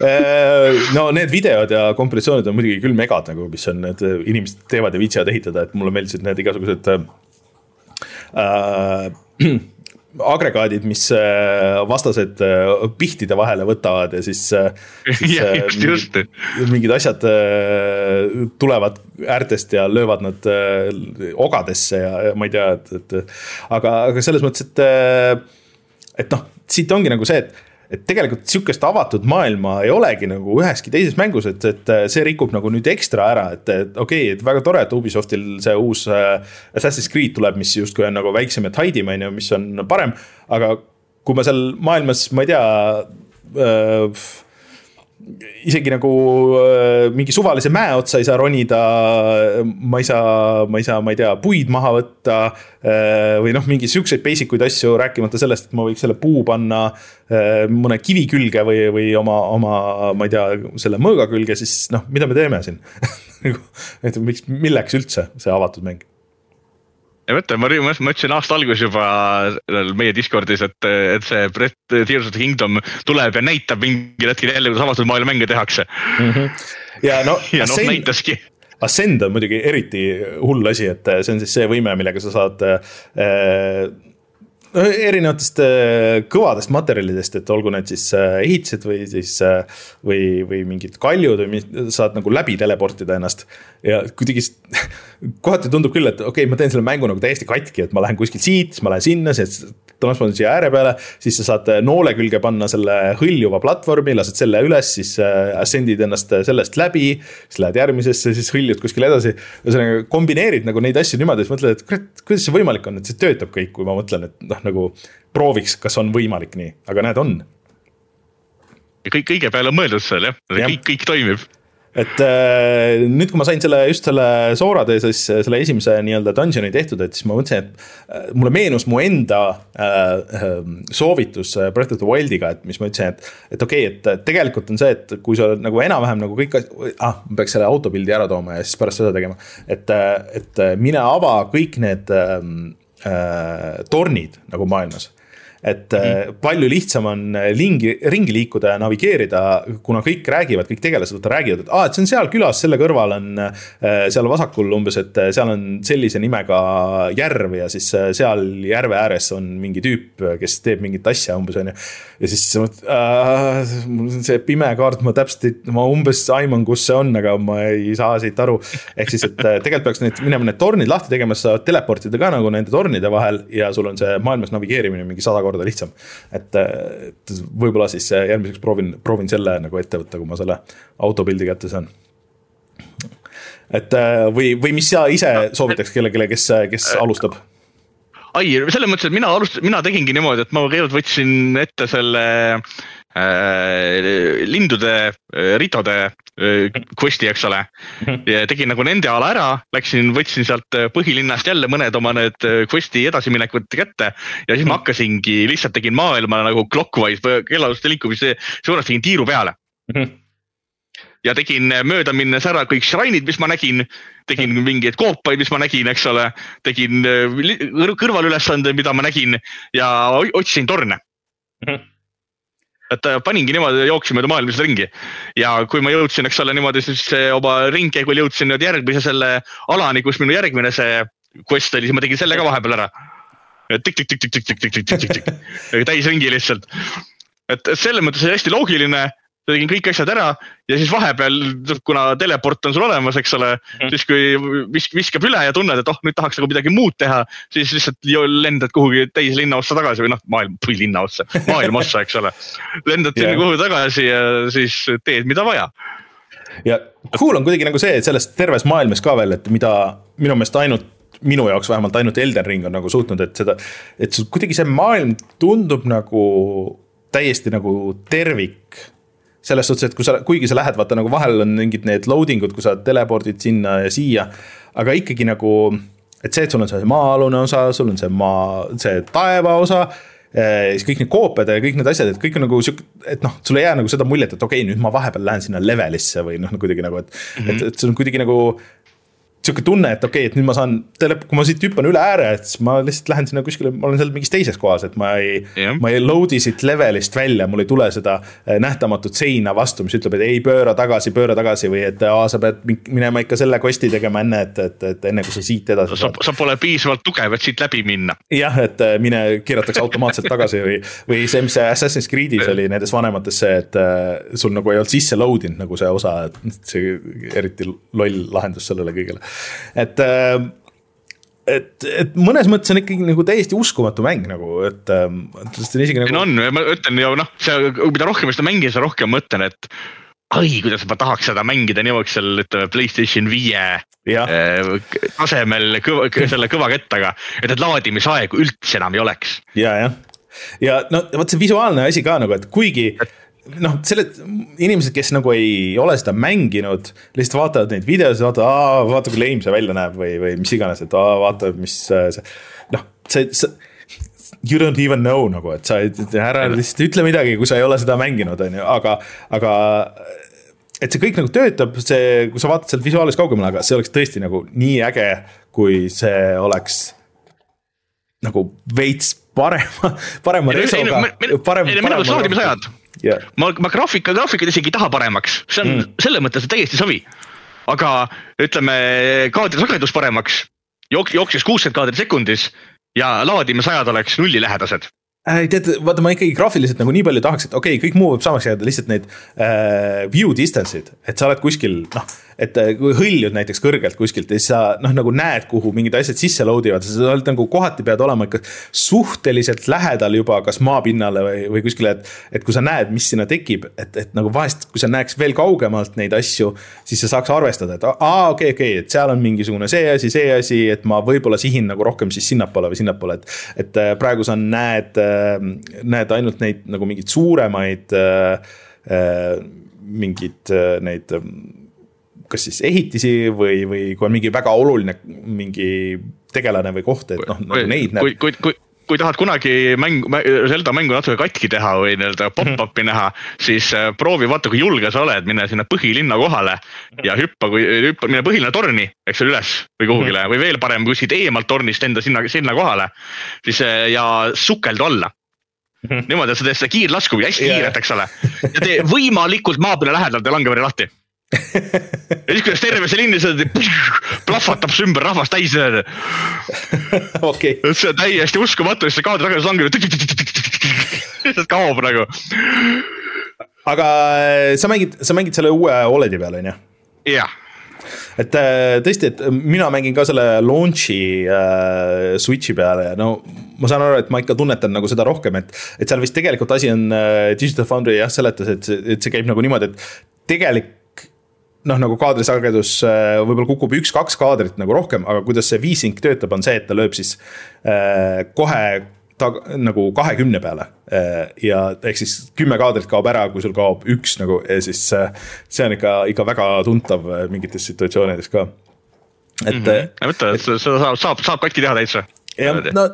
Äh, [laughs] no need videod ja kompressioonid on muidugi küll megad nagu, mis on, need inimesed teevad ja viitsivad ehitada, et mulle meeldisid need igasugused äh, agregaadid, mis äh, vastased äh, pihtide vahele võtavad ja siis, äh, siis [laughs] ja, just, just. mingid asjad tulevad äärtest ja löövad nad ogadesse ja, ja ma ei tea, et, et aga, aga selles mõttes, et, et noh, siit ongi nagu see, et et tegelikult sihukest avatud maailma ei olegi nagu üheski teises mängus, et, et see rikub nagu nüüd ekstra ära, et, et okei okay,, et väga tore, et Ubisoftil see uus äh, Assassin's Creed tuleb, mis justkui on nagu väiksem ja tidim, on ju, mis on parem. aga kui ma seal maailmas, ma ei tea äh, isegi nagu äh, mingi suvalise mäe otsa ei saa ronida. ma ei saa, ma ei saa, ma ei tea, puid maha võtta. Äh, või noh, mingi siukseid basic uid asju, rääkimata sellest, et ma võiks selle puu panna äh, mõne kivi külge või, või oma, oma, ma ei tea, selle mõõga külge, siis noh, mida me teeme siin [laughs] nagu, et miks, milleks üldse see avatud mäng ja mõtle, ma, ma, ma ütlesin aasta alguses juba meie Discordis, et, et see Tears of the Kingdom tuleb ja näitab mingil hetkel jälle, kuidas avatud maailma mänge tehakse mm. -hmm. ja no, [laughs] ja noh, näitaski. Ascend on muidugi eriti hull asi, et see on siis see võime, millega sa saad äh, no erinevatest äh, kõvadest materjalidest, et olgu need siis äh, ehitised või siis äh, või, või mingid kaljud või saad nagu läbi teleportida ennast. ja kuidagi [laughs] kohati tundub küll, et okei okay,, ma teen selle mängu nagu täiesti katki, et ma lähen kuskilt siit, siis ma lähen sinna, siis transpordin siia ääre peale. siis sa saad noole külge panna selle hõljuva platvormi, lased selle üles, siis ascend'id ennast sellest läbi. siis lähed järgmisesse, siis hõljud kuskile edasi. ühesõnaga kombineerid nagu neid asju niimoodi, siis mõtled, et kurat, kuidas see võimalik on, et see töötab kõik, kui ma mõtlen, et noh, nagu prooviks, kas on võimalik nii, aga näed, on. kõik, kõige peale on mõeldud seal jah ja., kõik, kõik toimib et äh, nüüd, kui ma sain selle just selle Soorade siis selle esimese nii-öelda dungeon'i tehtud, et siis ma mõtlesin, et äh, mulle meenus mu enda äh, äh soovitus äh, Breath of the Wildiga, et mis ma ütlesin, et. et okei okay,, et tegelikult on see, et kui sa oled nagu enam-vähem nagu kõik, ah, ma peaks selle autopildi ära tooma ja siis pärast seda tegema. et, et mine ava kõik need ähm, äh, tornid nagu maailmas et mm. palju lihtsam on äh, ringi liikuda ja navigeerida, kuna kõik räägivad, kõik tegelased räägivad, et aa ah,, et see on seal külas, selle kõrval on äh, seal vasakul umbes, et seal on sellise nimega järv ja siis seal järve ääres on mingi tüüp, kes teeb mingit asja umbes on ju. ja siis sa mõtled äh,, mul on see pime kaart, ma täpselt ei, ma umbes aiman, kus see on, aga ma ei saa siit aru. ehk siis, et tegelikult peaks need minema need tornid lahti tegema, sa saad teleportida ka nagu nende tornide vahel ja sul on see maailmas navigeerimine mingi sada korda korda lihtsam. et, et võib-olla siis järgmiseks proovin, proovin selle nagu ette võtta, kui ma selle autopildi kätte saan et äh, või, või mis sa ise soovitaks kellelegi, kes, kes alustab? ai, selles mõttes, et mina alustasin, mina tegingi niimoodi, et ma kõigepealt võtsin ette selle äh, lindude äh,, ritode äh, quest'i, eks ole. Tegin nagu nende ala ära, läksin, võtsin sealt äh, põhilinnast jälle mõned oma need äh, quest'i edasiminekud kätte. ja siis ma hakkasingi, lihtsalt tegin maailma nagu clockwise kellaaluste liikumise suunas tegin tiiru peale ja tegin mööda minnes ära kõik shrine'id, mis ma nägin, tegin mingeid koopaid, mis ma nägin, eks ole, tegin äh, kõrvalülesandeid, mida ma nägin ja otsisin torne mm. -hmm et äh, paningi niimoodi, jooksin mööda maailma lihtsalt ringi ja kui ma jõudsin, eks ole, niimoodi siis oma ringkäigul jõudsin nüüd järgmise selle alani, kus minu järgmine see quest oli, siis ma tegin selle ka vahepeal ära. tikk-tikk-tikk-tikk-tikk-tikk-tikk-tikk, täisringi lihtsalt. et selles mõttes oli hästi loogiline tegin kõik asjad ära ja siis vahepeal, kuna teleport on sul olemas, eks ole mm., siis kui visk-, viskab üle ja tunned, et oh, nüüd tahaks nagu midagi muud teha, siis lihtsalt lendad kuhugi teise linna ossa tagasi või noh, maailm, või linna otsa, maailma ossa, eks ole. lendad sinna yeah. kuhugi tagasi ja siis teed, mida vaja. ja cool on kuidagi nagu see, et selles terves maailmas ka veel, et mida minu meelest ainult minu jaoks vähemalt ainult Elden Ring on nagu suutnud, et seda, et kuidagi see maailm tundub nagu täiesti nagu tervik selles suhtes, et kui sa, kuigi sa lähed, vaata nagu vahel on mingid need loading ud, kui sa telepordid sinna ja siia. aga ikkagi nagu, et see, et sul on see maa-alune osa, sul on see maa, see taeva osa eh, siis kõik need koopiad ja kõik need asjad, et kõik on nagu sihuke, et noh, sul ei jää nagu seda muljet, et okei okay,, nüüd ma vahepeal lähen sinna levelisse või noh, kuidagi nagu, et mm, -hmm. et, et see on kuidagi nagu sihuke tunne, et okei okay,, et nüüd ma saan, kui ma siit hüppan üle ääre, et siis ma lihtsalt lähen sinna kuskile, ma olen seal mingis teises kohas, et ma ei yeah., ma ei load'i siit levelist välja, mul ei tule seda eh, nähtamatut seina vastu, mis ütleb, et ei pööra tagasi, pööra tagasi või et aa, sa pead minema ikka selle quest'i tegema enne, et, et, et enne kui sa siit edasi saad. sa pole piisavalt tugev, et siit läbi minna. jah, et eh, mine keeratakse automaatselt tagasi või, või see, mis see Assassin's Creed'is oli nendes vanemates see, et uh, sul nagu ei olnud sisse load inud nagu see osa, et see eriti loll lahendus sellele kõigele et äh, et, et mõnes mõttes on ikkagi nagu täiesti uskumatu mäng nagu, et ähm, sest on isegi nagu. on, ma ütlen ju noh, see, mida rohkem seda mängin, seda rohkem mõtlen, et ai, kuidas ma tahaks seda mängida niimoodi seal ütleme Playstation viie äh, tasemel kõva, selle kõva kettaga, et need laadimisaegu üldse enam ei oleks. ja, jah, ja no vot see visuaalne asi ka nagu, et kuigi et noh, selle, inimesed, kes nagu ei ole seda mänginud, lihtsalt vaatavad neid videosid, vaatavad, vaata kui lame see välja näeb või, või mis iganes, et aa, vaata, mis äh, see. noh, see, see, you don't even know nagu, et sa ära lihtsalt ütle midagi, kui sa ei ole seda mänginud, on ju, aga, aga. et see kõik nagu töötab, see, kui sa vaatad sealt visuaalis kaugemale, aga see oleks tõesti nagu nii äge, kui see oleks nagu veits parema, parema resoga. parem, parem. laadimisajad yeah.. ma, ma graafika, graafikat isegi ei taha paremaks, see on mm. selles mõttes täiesti savi. aga ütleme kaadrisagedus paremaks, jook-, jooksis kuuskümmend kaadrit sekundis ja laadimisajad oleks nullilähedased äh,. tead, vaata ma ikkagi graafiliselt nagu nii palju tahaks, et okei okay,, kõik muu võib samaks jääda, lihtsalt need äh, view distance'id, et sa oled kuskil noh et äh, kui hõljud näiteks kõrgelt kuskilt ja siis sa noh, nagu näed, kuhu mingid asjad sisse load ivad, sa oled nagu kohati pead olema ikka suhteliselt lähedal juba kas maapinnale või, või kuskile, et. et kui sa näed, mis sinna tekib, et, et nagu vahest, kui sa näeks veel kaugemalt neid asju, siis sa saaks arvestada, et aa, okei okay,, okei okay,, et seal on mingisugune see asi, see asi, et ma võib-olla sihin nagu rohkem siis sinnapoole või sinnapoole, et. et äh, praegu sa näed, äh, näed ainult neid nagu mingeid suuremaid mingeid neid kas siis ehitisi või, või kui on mingi väga oluline mingi tegelane või koht, et noh, nagu neid näeb. kui, kui, kui kui tahad kunagi mäng, Zelda mängu natuke katki teha või nii-öelda pop-up'i näha, siis äh, proovi vaata, kui julge sa oled, mine sinna põhilinna kohale ja hüppa, kui hüppa, mine põhilinna torni, eks ole, üles või kuhugile või veel parem kuskilt eemalt tornist enda sinna, sinna kohale. siis äh, ja sukeldu alla niimoodi, et sa teed seda kiirlasku hästi yeah. kiiret, eks ole. ja tee võimalikult maa peale lähedal, tee langemere lahti ja siis, kuidas terve see linn lihtsalt plahvatab su ümber rahvast täis. okei. see on täiesti uskumatu, siis see kaadri tagasi langeb, lihtsalt kaob nagu. aga äh, sa mängid, sa mängid selle uue Oledi peal, on ju? jah et äh, tõesti, et mina mängin ka selle launch'i äh, switch'i peale ja no ma saan aru, et ma ikka tunnetan nagu seda rohkem, et, et seal vist tegelikult asi on äh,, Digital Foundry jah seletas, et see, et see käib nagu niimoodi, et tegelik noh, nagu kaadrisagedus äh, võib-olla kukub üks-kaks kaadrit nagu rohkem, aga kuidas see V-Sync töötab, on see, et ta lööb siis äh, kohe ta nagu kahekümne peale. Äh, ja ehk siis kümme kaadrit kaob ära, kui sul kaob üks nagu ja siis äh, see on ikka, ikka väga tuntav mingites situatsioonides ka. et mm. -hmm. mõtle, et seda saab, saab, saab katki teha täitsa jah, no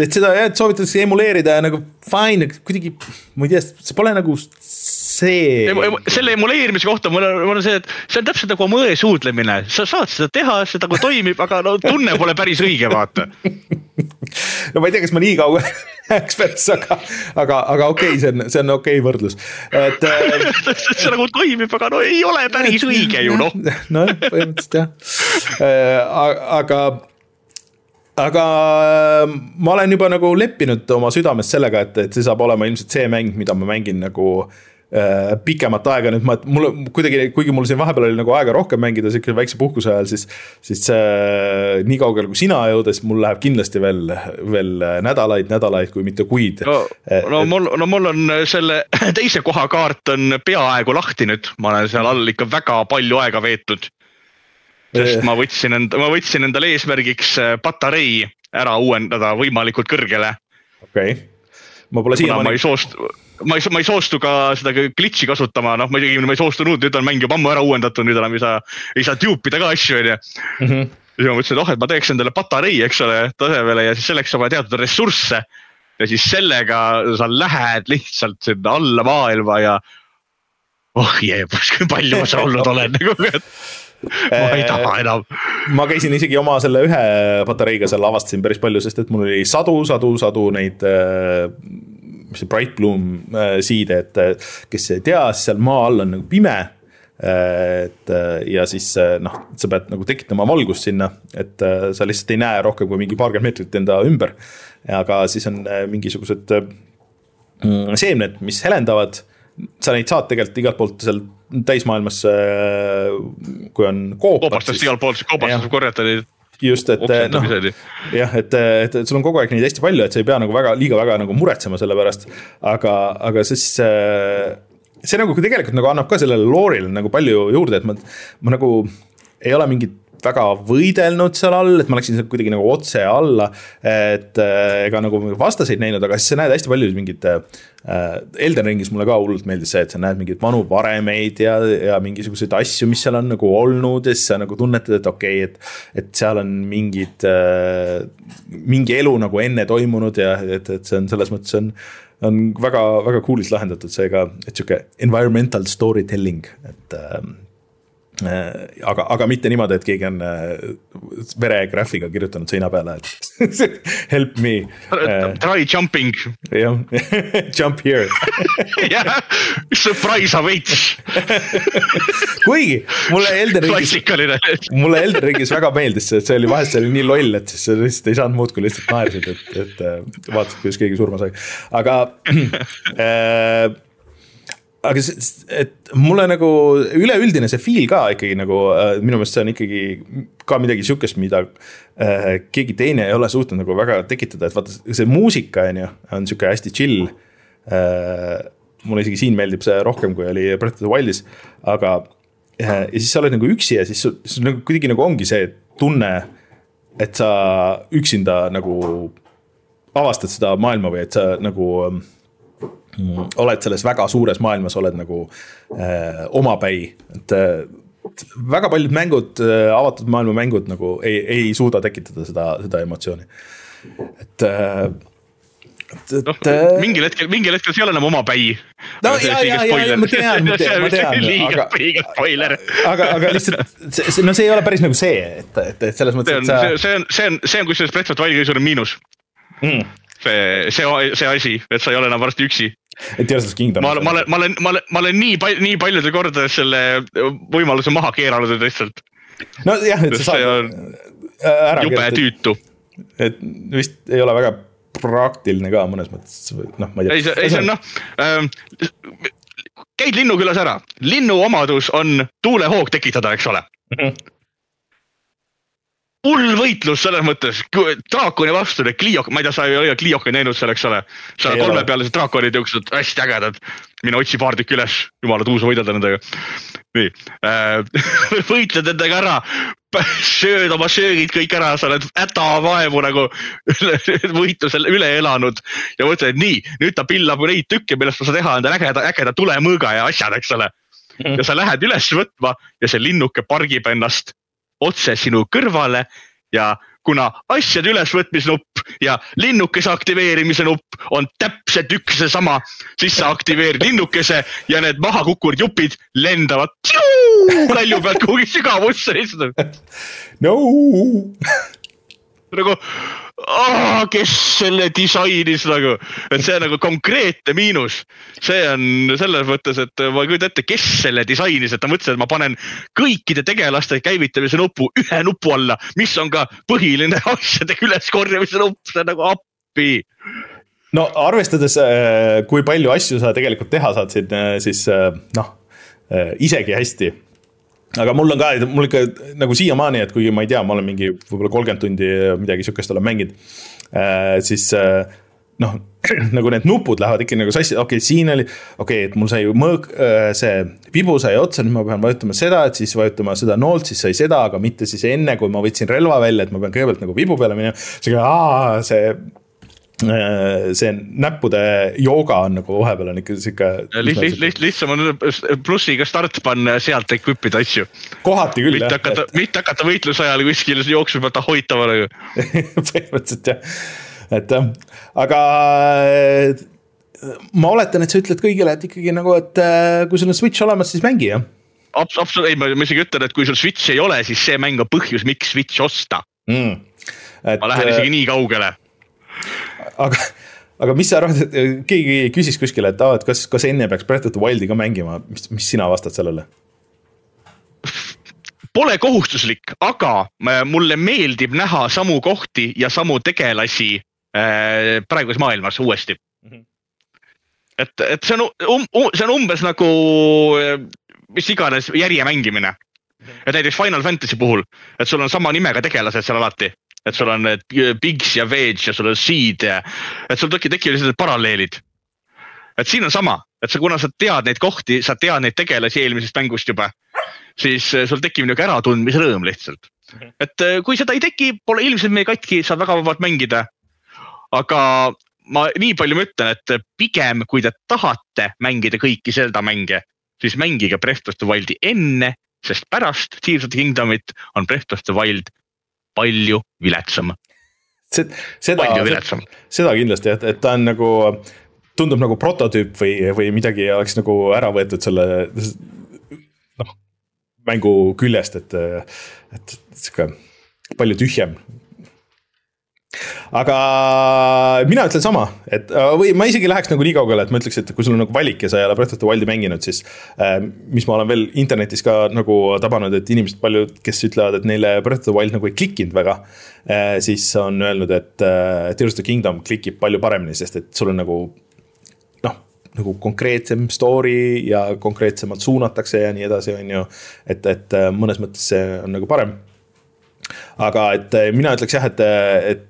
et seda jah, et soovitatakse emuleerida nagu fine, kuidagi, ma ei tea, see pole nagu see. Emu,. selle emuleerimise kohta mul on, mul on see, et see on täpselt nagu mõe suudlemine, sa saad seda teha, see nagu toimib, aga no tunne pole päris õige, vaata. [laughs] No ma ei tea, kas ma nii kaua [laughs] päris, aga, aga, aga okei okay,, see on, see on okei okay võrdlus, et äh, [laughs] see nagu toimib, aga no ei ole päris õige ju noh. nojah, põhimõtteliselt jah, äh, aga aga äh, ma olen juba nagu leppinud oma südames sellega, et, et see saab olema ilmselt see mäng, mida ma mängin nagu äh, pikemat aega nüüd ma, mulle kuidagi, kuigi mul siin vahepeal oli nagu aega rohkem mängida siukse väikse puhkuse ajal, siis. siis äh, nii kaugele kui sina jõuda, siis mul läheb kindlasti veel, veel nädalaid, nädalaid, kui mitte kuid. no, no mul, no mul on selle [laughs] teise koha kaart on peaaegu lahti nüüd, ma olen seal all ikka väga palju aega veetnud sest ma võtsin enda, ma võtsin endale eesmärgiks äh, patarei ära uuendada võimalikult kõrgele. okei okay., ma pole siiamaani. ma ei soostu, ma ei, ma ei soostu ka seda glitch'i kasutama, noh, ma isegi, ma ei soostunud, nüüd on mäng juba ammu ära uuendatud, nüüd enam ei saa, ei saa tüüpida ka asju, onju mhm. ja siis ma mõtlesin, et oh, et ma teeks endale patarei, eks ole, tasemele ja siis selleks on vaja teatud ressursse. ja siis sellega sa lähed lihtsalt sinna alla maailma ja oh jee, kui palju ma seal olnud olen [laughs] nagu, ma ei taha enam. ma käisin isegi oma selle ühe patareiga seal avastasin päris palju, sest et mul oli sadu, sadu, sadu neid äh, mis see Bright Bloom äh, siide, et äh, kes ei tea, siis seal maa all on nagu pime et ja siis noh, sa pead nagu tekitama valgust sinna, et sa lihtsalt ei näe rohkem kui mingi paarkümmend meetrit enda ümber. aga siis on mingisugused mm, seemned, mis helendavad sa neid saad tegelikult igalt poolt seal täismaailmas, kui on koopad. koobastest igalt poolt, koobastest saab korjata neid just, et noh, jah, et, et, et sul on kogu aeg neid hästi palju, et sa ei pea nagu väga, liiga väga nagu muretsema selle pärast. aga, aga siis see nagu tegelikult nagu annab ka sellele loorile nagu palju juurde, et ma, ma nagu ei ole mingit väga võidelnud seal all, et ma läksin sealt kuidagi nagu otse alla. et äh, ega nagu vastaseid näinud, aga siis sa näed hästi palju mingit äh,. Elden Ringis mulle ka hullult meeldis see, et sa näed mingeid vanu varemeid ja, ja mingisuguseid asju, mis seal on nagu olnud ja siis sa nagu tunnetad, et okei okay,, et. et seal on mingid äh,, mingi elu nagu enne toimunud ja et, et see on selles mõttes on on väga-väga cool'is lahendatud seega, et sihuke environmental story telling, et Äh, aga, aga mitte niimoodi, et keegi on äh, veregraafiga kirjutanud seina peale, et [laughs] help me. Äh, try jumping. jah, [laughs] jump here. [laughs] jah, surprise awaits. kuigi mulle Elden Ringis, mulle Elden Ringis väga meeldis see, et see oli vahest see oli nii loll, et siis sa lihtsalt ei saanud muud kui lihtsalt naersid, et, et vaatasid, kuidas keegi surma sai, aga [clears throat] äh, aga see, et mulle nagu üleüldine see feel ka ikkagi nagu äh, minu meelest see on ikkagi ka midagi sihukest, mida äh, keegi teine ei ole suutnud nagu väga tekitada, et vaata see muusika on ju, on sihuke hästi chill äh,. mulle isegi siin meeldib see rohkem, kui oli Breath of the Wild'is, aga äh, ja siis sa oled nagu üksi ja siis sul nagu kuidagi nagu ongi see tunne, et sa üksinda nagu avastad seda maailma või et sa nagu äh, oled selles väga suures maailmas, oled nagu äh, omapäi, et äh, väga paljud mängud äh,, avatud maailma mängud nagu ei, ei suuda tekitada seda, seda emotsiooni, et äh, noh, mingil hetkel, mingil hetkel see ei ole enam omapäi. no ja, ja, ja, ma tean, ma tean, ma tean. liiga, liiga spoiler. aga, aga lihtsalt see, see, no see ei ole päris nagu see, et, et, et selles mõttes. see on, see on, see on, see on kusjuures Breath of the Wild'i kõige suurem miinus mm see, see, see asi, et sa ei ole enam varsti üksi. Tears of Kingdom. ma olen, ma olen, ma olen, ma olen, ma olen nii palju, nii paljudel kordadel selle võimaluse maha keeranud lihtsalt. nojah, et sa saad. ära jube tüütu. et vist ei ole väga praktiline ka mõnes mõttes, noh, ma ei tea. ei, see on noh ähm,, käid linnukülas ära, linnu omadus on tuulehoog tekitada, eks ole mm. -hmm hull võitlus selles mõttes, draakoni vastu need Clio, ma ei tea, sa ei ole Clio'ka näinud seal, eks ole. seal kolmepealised draakonid jooksevad hästi ägedad. mine otsi paar tükki üles, jumala tuus võidelda nendega. nii äh, [laughs] võitled nendega ära, sööd oma söögid kõik ära, sa oled hädavaevu nagu võitlusel üle elanud. ja mõtled, nii, nüüd ta pillab neid tükke, millest ma saan teha endale ägeda, ägeda tulemõõga ja asjad, eks ole. ja sa lähed üles võtma ja see linnuke pargib ennast otse sinu kõrvale ja kuna asjade ülesvõtmise nupp ja linnukese aktiveerimise nupp on täpselt üks ja seesama, siis sa aktiveerid linnukese ja need maha kukkunud jupid lendavad kalju pealt kuhugi sügavusse lihtsalt. [laughs] no nagu oh,, kes selle disainis nagu, et see on nagu konkreetne miinus. see on selles mõttes, et ma ei kujuta ette, kes selle disainis, et ta mõtles, et ma panen kõikide tegelaste käivitamise nupu ühe nupu alla, mis on ka põhiline [laughs] asjade üleskorjamise nupp, see on nagu appi. No arvestades, äh, kui palju asju sa tegelikult teha saad siin, äh, siis äh, noh, isegi hästi aga mul on ka, mul ikka nagu siiamaani, et kuigi ma ei tea, ma olen mingi võib-olla kolmkümmend tundi midagi sihukest olen mänginud äh,. siis äh, noh, [clears throat] nagu need nupud lähevad ikka nagu sassi, okei okay,, siin oli, okei okay,, et mul sai mõõg äh,, see vibu sai otsa, nüüd ma pean vajutama seda, et siis vajutama seda noolt, siis sai seda, aga mitte siis enne, kui ma võtsin relva välja, et ma pean kõigepealt nagu vibu peale minema. see Äh, see näppude jooga on nagu vahepeal on ikka sihuke. liht-, liht-, lihtsam on plussiga start panna ja sealt equip ida asju. kohati küll mitte jah. hakata et..., mitte hakata võitluse ajal kuskil jooksma pealt ahoitama nagu [laughs] põhimõtteliselt jah, et aga äh, ma oletan, et sa ütled kõigile, et ikkagi nagu, et äh, kui sul on Switch olemas, siis mängi jah Abs. absoluutselt, ei ma, ma isegi ütlen, et kui sul Switch'i ei ole, siis see mäng on põhjus, miks Switch osta mm.. Ma lähen isegi nii kaugele aga, aga mis sa arvad, et keegi küsis kuskil, et aa, et kas, kas enne peaks Breath of the Wildi ka mängima, mis, mis sina vastad sellele? Pole kohustuslik, aga äh, mulle meeldib näha samu kohti ja samu tegelasi äh, praeguses maailmas uuesti mm. -hmm. et, et see on um,, um, see on umbes nagu äh, mis iganes järje mängimine. Mhm. et näiteks Final Fantasy puhul, et sul on sama nimega tegelased seal alati et sul on need Bigs ja Veg ja sul on Seed ja, et sul tekib, tekivad sellised paralleelid. et siin on sama, et sa, kuna sa tead neid kohti, sa tead neid tegelasi eelmisest mängust juba, siis eh, sul tekib nihuke äratundmisrõõm lihtsalt. Mhm. et eh, kui seda ei teki, pole ilmselt meie katki, saad väga vabalt mängida. aga ma nii palju ma ütlen, et pigem kui te tahate mängida kõiki Zelda mänge, siis mängige Breath of the Wildi enne, sest pärast Tears of the Kingdomit on Breath of the Wild palju viletsam. seda, seda, kindlasti jah, et ta on nagu, tundub nagu prototüüp või, või midagi oleks nagu ära võetud selle noh, mängu küljest, et, et sihuke palju tühjem aga mina ütlen sama, et äh, või ma isegi läheks nagu nii kaugele, et ma ütleks, et kui sul on nagu valik ja sa ei ole Breath of the Wildi mänginud, siis äh,. mis ma olen veel internetis ka nagu tabanud, et inimesed paljud, kes ütlevad, et neile Breath of the Wild nagu ei klikkinud väga äh,. siis on öelnud, et äh, Tears of the Kingdom klikib palju paremini, sest et sul on nagu noh, nagu konkreetsem story ja konkreetsemalt suunatakse ja nii edasi, on ju. et, et äh, mõnes mõttes see on nagu parem aga et äh, mina ütleks jah, et, et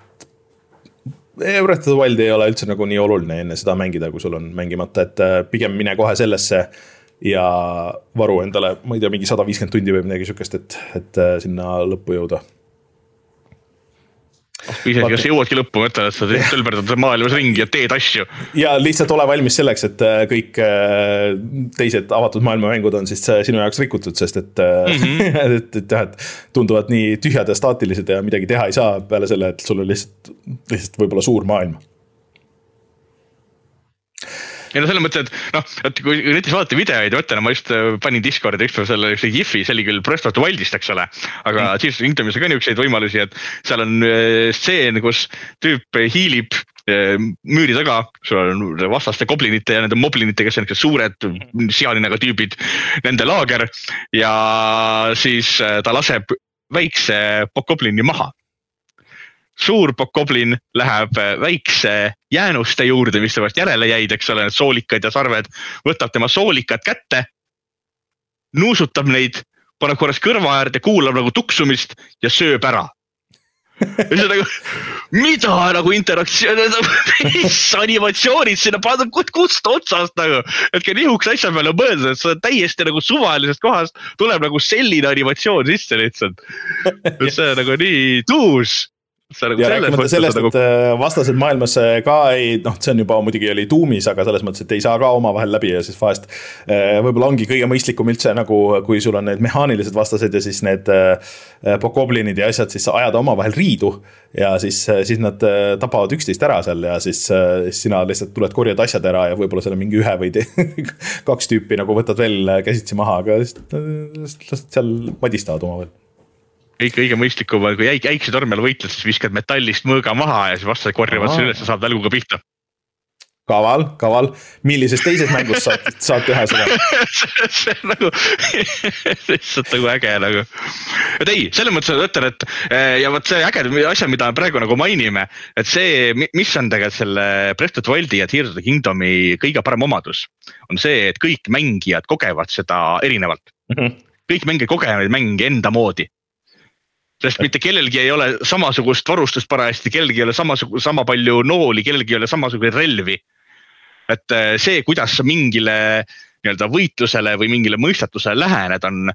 Breath of the Wild ei ole üldse nagu nii oluline enne seda mängida, kui sul on mängimata, et äh, pigem mine kohe sellesse. ja varu endale, ma ei tea, mingi sada viiskümmend tundi või midagi sihukest, et, et äh, sinna lõppu jõuda isegi kas jõuadki lõppu, ma ütlen, et sa [laughs] tölberdad maailmas ringi ja teed asju. ja lihtsalt ole valmis selleks, et äh, kõik äh, teised avatud maailma mängud on siis äh, sinu jaoks rikutud, sest et mm, -hmm. [laughs] et, et jah, et tunduvad nii tühjad ja staatilised ja midagi teha ei saa peale selle, et sul on lihtsalt, lihtsalt võib-olla suur maailm ei no selles mõttes, et noh, et kui näiteks vaadata videoid, ma ütlen, ma just äh, panin Discordi ükspäev selle ühte Gifi, see oli küll Breath of the Wildist, eks ole. aga mm. Tears of Kingdomis on ka niisuguseid võimalusi, et seal on äh, stseen, kus tüüp hiilib äh, müüri taga, sul on vastaste goblinite ja nende moblinite, kes on niisugused suured seaninnaga tüübid, nende laager ja siis ta laseb väikse goblini maha suur Bokoblin läheb äh, väikse jäänuste juurde, mis temast järele jäid, eks ole, need soolikad ja sarved, võtab tema soolikad kätte, nuusutab neid, paneb korraks kõrva äärde, kuulab nagu tuksumist ja sööb ära ja siis on nagu, mida nagu interaktsioon, mis animatsioonid sinna pandud, kust otsast nagu. et ka nihukese asja peale mõelda, et sa täiesti nagu suvalisest kohast tuleb nagu selline animatsioon sisse lihtsalt. see on nagu nii tuus Nagu ja rääkimata sellest, nagu... et nagu... vastased maailmas äh, ka ei, noh, see on juba muidugi oli tuumis, aga selles mõttes, et ei saa ka omavahel läbi ja siis vahest. Äh, võib-olla ongi kõige mõistlikum üldse nagu, kui sul on need mehaanilised vastased ja siis need pokoblinid ja asjad, siis sa ajad omavahel riidu. ja siis, siis nad tapavad üksteist ära seal ja siis, siis sina lihtsalt tuled, korjad asjad ära ja võib-olla seal on mingi ühe või [laughs] kaks tüüpi nagu võtad veel käsitsi maha, aga lihtsalt seal madistavad omavahel kõik kõige mõistlikum on, kui jäik, äiksetormel võitled, siis viskad metallist mõõga maha ja siis vastased korjavad selle üles ja saab välguga pihta. kaval, kaval, millises teises mängus saad, saad teha seda [laughs] see on nagu [laughs] lihtsalt nagu äge nagu. et ei, selles mõttes ma ütlen, et eh, ja vot see äge asja, mida me praegu nagu mainime, et see, mis on tegelikult selle Breath of the Wildi ja Tears of the Kingdomi kõige parem omadus, on see, et kõik mängijad kogevad seda erinevalt mm. -hmm kõik mängijad kogevad mänge enda moodi sest mitte kellelgi ei ole samasugust varustust parajasti, kellelgi ei ole samasugust, sama palju nooli, kellelgi ei ole samasuguseid relvi. et äh, see, kuidas sa mingile nii-öelda võitlusele või mingile mõistatusele lähened, on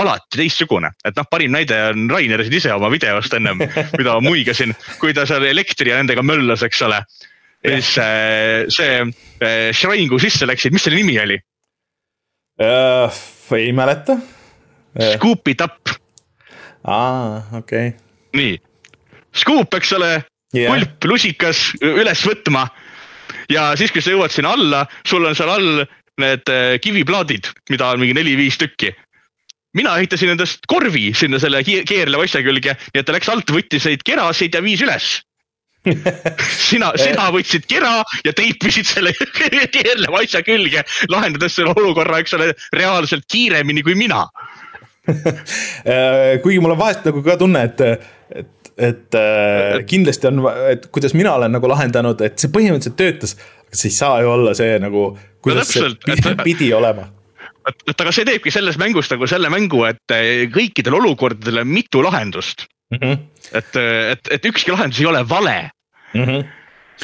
alati teistsugune, et noh, parim näide on Rainer siin ise oma videost ennem, [laughs] mida ma muigasin, kui ta seal elektri ja nendega möllas, eks ole. ja siis äh, see äh, Shrine, kuhu sisse läksid, mis selle nimi oli ei mäleta. Scoop it up aa, okei. Okay.. nii, skuup, eks ole? Yeah., kulp, lusikas üles võtma. ja siis, kui sa jõuad sinna alla, sul on seal all need äh, kiviplaadid, mida on mingi neli-viis tükki. Mina ehitasin endast korvi sinna selle keerleva asja külge, nii et ta läks alt, võttis neid kerasid ja viis üles. [laughs] Sina, sina võtsid kera ja teipisid selle [laughs] keerleva asja külge, lahendades selle olukorra, eks ole, reaalselt kiiremini kui mina [laughs] kuigi mul on vahest nagu ka tunne, et, et, et äh, kindlasti on, et kuidas mina olen nagu lahendanud, et see põhimõtteliselt töötas. aga see ei saa ju olla see nagu, kuidas no, see et, pidi olema et aga see teebki sellest mängust nagu selle mängu, et äh, kõikidel olukordadel on mitu lahendust mm. -hmm. et, et, et ükski lahendus ei ole vale mm. -hmm.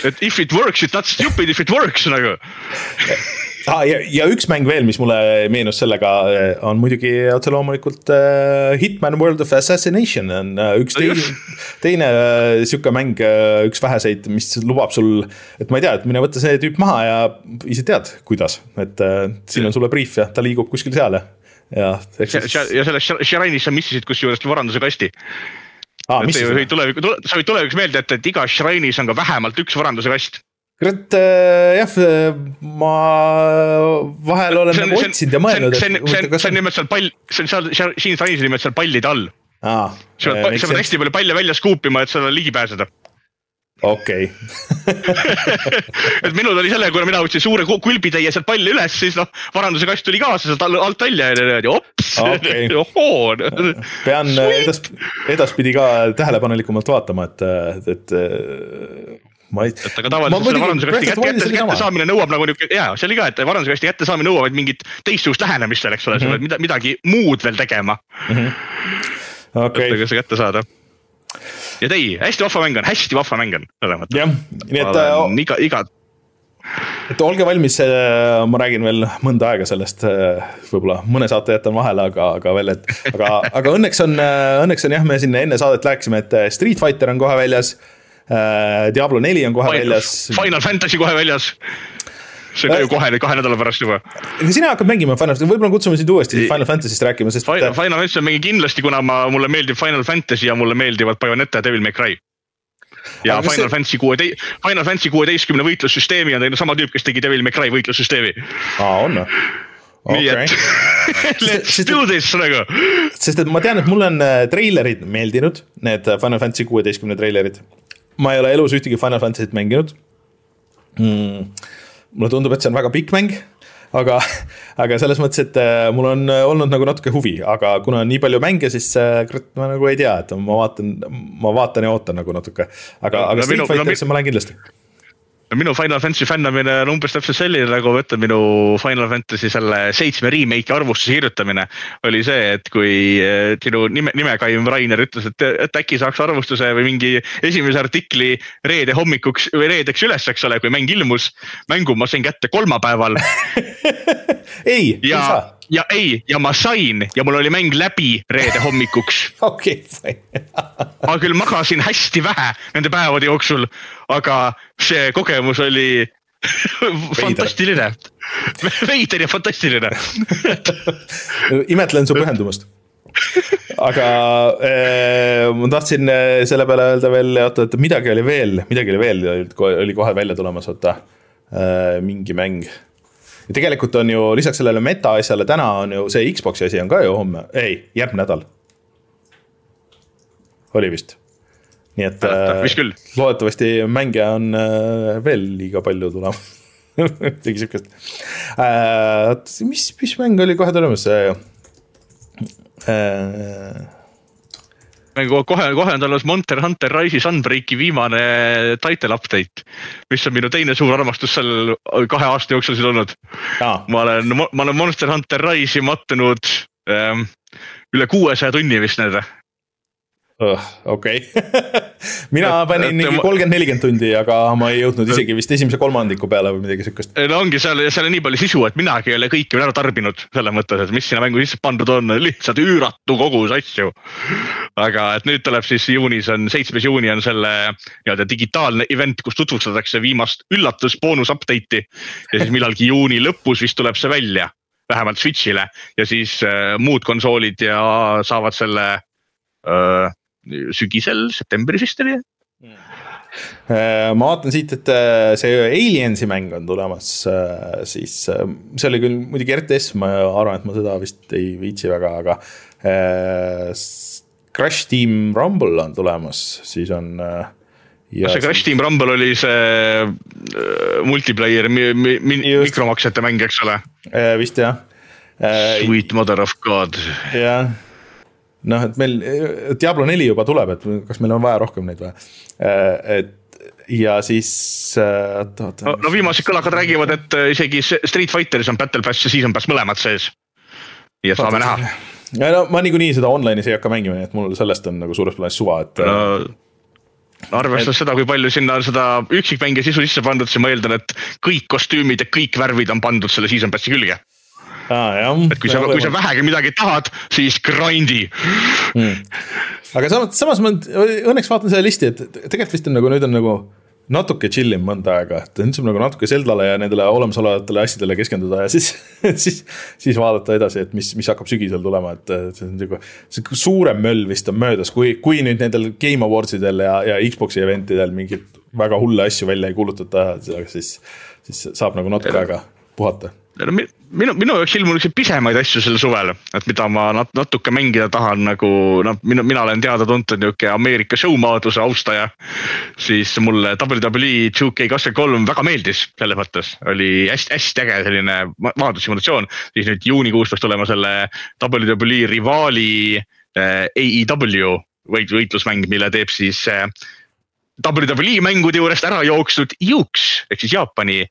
et if it works, it's not stupid if it works nagu [laughs] ah,. ja, ja üks mäng veel, mis mulle meenus sellega, eh, on muidugi otse loomulikult uh, Hitman World of Assassination on uh, üks teine, teine sihuke mäng üks väheseid, mis lubab sul. et ma ei tea, et mine võta see tüüp maha ja ise tead, kuidas, et siin on sulle briif ja ta liigub kuskil seal ja. ja, ja selles Shrine'is sa missisid kusjuures varanduse kasti ah,. sa võid tulevikus meelde jätta, et igas Shrine'is on ka vähemalt üks varanduse kast kurat äh, jah, äh, ma vahel olen nagu otsinud ja mõelnud. see on, see on, see on nimelt seal pall, see on seal, siin sainis nimelt seal pallide all. sa pead, sa pead hästi palju palle välja skuupima, et sellele ligi pääseda okei [laughs] et minul oli sellega, kuna mina võtsin suure kulbitäie sealt palli üles, siis noh, varanduse kast tuli kaasa sealt alt välja ja niimoodi ops okay. [laughs] ohoo. pean edas, edaspidi ka tähelepanelikumalt vaatama, et, et ma ei. et aga tavaliselt selle varanduskasti kätte, kätte, kättesaamine nõuab nagu niuke ja see oli ka, et varanduskasti kättesaamine nõuab mingit teistsugust lähenemist selleks ole mm, -hmm. sa pead mida, midagi muud veel tegema mm. -hmm. Okay. et see kätte saada. ja ei, hästi vahva mäng on, hästi vahva mäng on mõttes. jah, nii et. Äh, iga, iga et olge valmis, äh, ma räägin veel mõnda aega sellest, äh, võib-olla mõne saate jätan vahele, aga, aga veel, et. aga, aga õnneks on, õnneks on jah, me siin enne saadet rääkisime, et Street Fighter on kohe väljas Diablo neli on kohe Final, väljas. Final Fantasy kohe väljas see on ka ju äh, kohe, kahe nädala pärast juba. sina hakkad mängima Final Fantasy, võib-olla kutsume sind uuesti Final Fantasy'st rääkima, sest. Final, Final Fantasy on mingi kindlasti, kuna ma, mulle meeldib Final Fantasy ja mulle meeldivad Bayoneta ja Devil May Cry. ja aga Final see... Fantasy kuuetei-, Final Fantasy kuueteistkümne võitlussüsteemi on teinud sama tüüp, kes tegi Devil May Cry võitlussüsteemi. aa, on või? Okay. nii et [laughs] let's sest, do this nagu. sest et ma tean, et mulle on äh, treilerid meeldinud, need Final Fantasy kuueteistkümne treilerid ma ei ole elus ühtegi Final Fantasy't mänginud mm,. mulle tundub, et see on väga pikk mäng, aga, aga selles mõttes, et äh, mul on olnud nagu natuke huvi, aga kuna on nii palju mänge, siis äh, kurat, ma nagu ei tea, et ma vaatan, ma vaatan ja ootan nagu natuke. aga, aga Street Fighterisse ma lähen kindlasti no minu Final Fantasy fännamine on umbes täpselt selline nagu ma ütlen, minu Final Fantasy selle seitsme remake'i arvustuse kirjutamine. oli see, et kui sinu nime, nimekaim Rainer ütles, et, et äkki saaks arvustuse või mingi esimese artikli reede hommikuks või reedeks üles, eks ole, kui mäng ilmus. mängu ma sain kätte kolmapäeval [laughs] ei, ei saa ja ei, ja ma sain ja mul oli mäng läbi reede hommikuks. [laughs] okei, sain ma küll magasin hästi vähe nende päevade jooksul, aga see kogemus oli fantastiline, veider ja fantastiline imetlen su pühendumust aga äh, ma tahtsin äh, selle peale öelda veel, oota, et midagi oli veel, midagi oli veel, oli kohe välja tulemas, oota äh,. mingi mäng ja tegelikult on ju lisaks sellele meta asjale täna on ju see Xbox'i asi on ka ju homme, ei, järgmine nädal. Oli vist. nii et äh, loodetavasti mänge on äh, veel liiga palju tulemas [laughs] midagi sihukest äh,. mis, mis mäng oli kohe tulemas äh,? kohe, kohe on tulemas Monster Hunter Rise'i Sunbreaki viimane title update, mis on minu teine suur armastus seal kahe aasta jooksul siin olnud. ma olen, ma olen Monster Hunter Rise'i mattunud ähm, üle kuuesaja tunni vist nüüd okei, [laughs] mina panin mingi kolmkümmend, nelikümmend tundi, aga ma ei jõudnud isegi vist esimese kolmandiku peale või midagi siukest. no ongi seal, seal on nii palju sisu, et minagi ei ole kõike veel ära tarbinud selles mõttes, et mis sinna mängu sisse pandud on, lihtsalt üüratu kogus asju. aga et nüüd tuleb siis juunis on, seitsmes juuni on selle nii-öelda digitaalne event, kus tutvustatakse viimast üllatus boonus update'i. ja siis millalgi juuni lõpus vist tuleb see välja, vähemalt Switch'ile ja siis äh, muud konsoolid ja saavad selle äh, sügisel, septembris vist oli äh, ma vaatan siit, et äh, see Aliensi mäng on tulemas, äh, siis see oli küll muidugi RTS, ma arvan, et ma seda vist ei viitsi väga, aga. Crash Team Rumble on tulemas, siis on. kas see Crash Team Rumble oli see multiplayer mi, mi, mi, mikromaksete mäng, eks ole? vist jah. Sweet mother of god. jah noh, et meil Diablo neli juba tuleb, et kas meil on vaja rohkem neid või? Äh, et ja siis äh, oota, oota. no, no viimased kõlakad räägivad, et äh, isegi Street Fighteris on Battle Pass ja Season Pass mõlemad sees. et saame näha. ja no ma niikuinii seda online'is ei hakka mängima, nii et mul sellest on nagu suures plaanis suva, et no arvestades seda, kui palju sinna seda üksikmänge sisu sisse pandud, siis ma eeldan, et kõik kostüümid ja kõik värvid on pandud selle season pass'i külge. Et kui sa, kui sa vähegi midagi tahad, siis grind'i. Mm.. aga samas, samas ma õnneks vaatan seda listi, et tegelikult vist on nagu nüüd on nagu natuke chill im mõnda aega, et nüüd saab nagu natuke Zeldale ja nendele olemasolevatele asjadele keskenduda ja siis [laughs] siis, siis vaadata edasi, et mis, mis hakkab sügisel tulema, et see on nagu. see suurem möll vist on möödas, kui, kui nüüd nendel Game Awards idel ja, ja Xbox'i event idel mingeid väga hulle asju välja ei kuulutata, siis, siis saab nagu natuke aega puhata minu, minu jaoks ilmub niisuguseid pisemaid asju sel suvel, et mida ma nat, natuke mängida tahan, nagu noh, mina, mina olen teada-tuntud nihuke Ameerika showmaadluse austaja. siis mulle WWE 2K23 väga meeldis, selles mõttes oli hästi-hästi äge selline maadlussimulatsioon. siis nüüd juunikuus peaks tulema selle WWE rivaali äh, AEW võit, võitlusmäng, mille teeb siis äh, WWE mängude juurest ära jooksnud Yux ehk siis Jaapani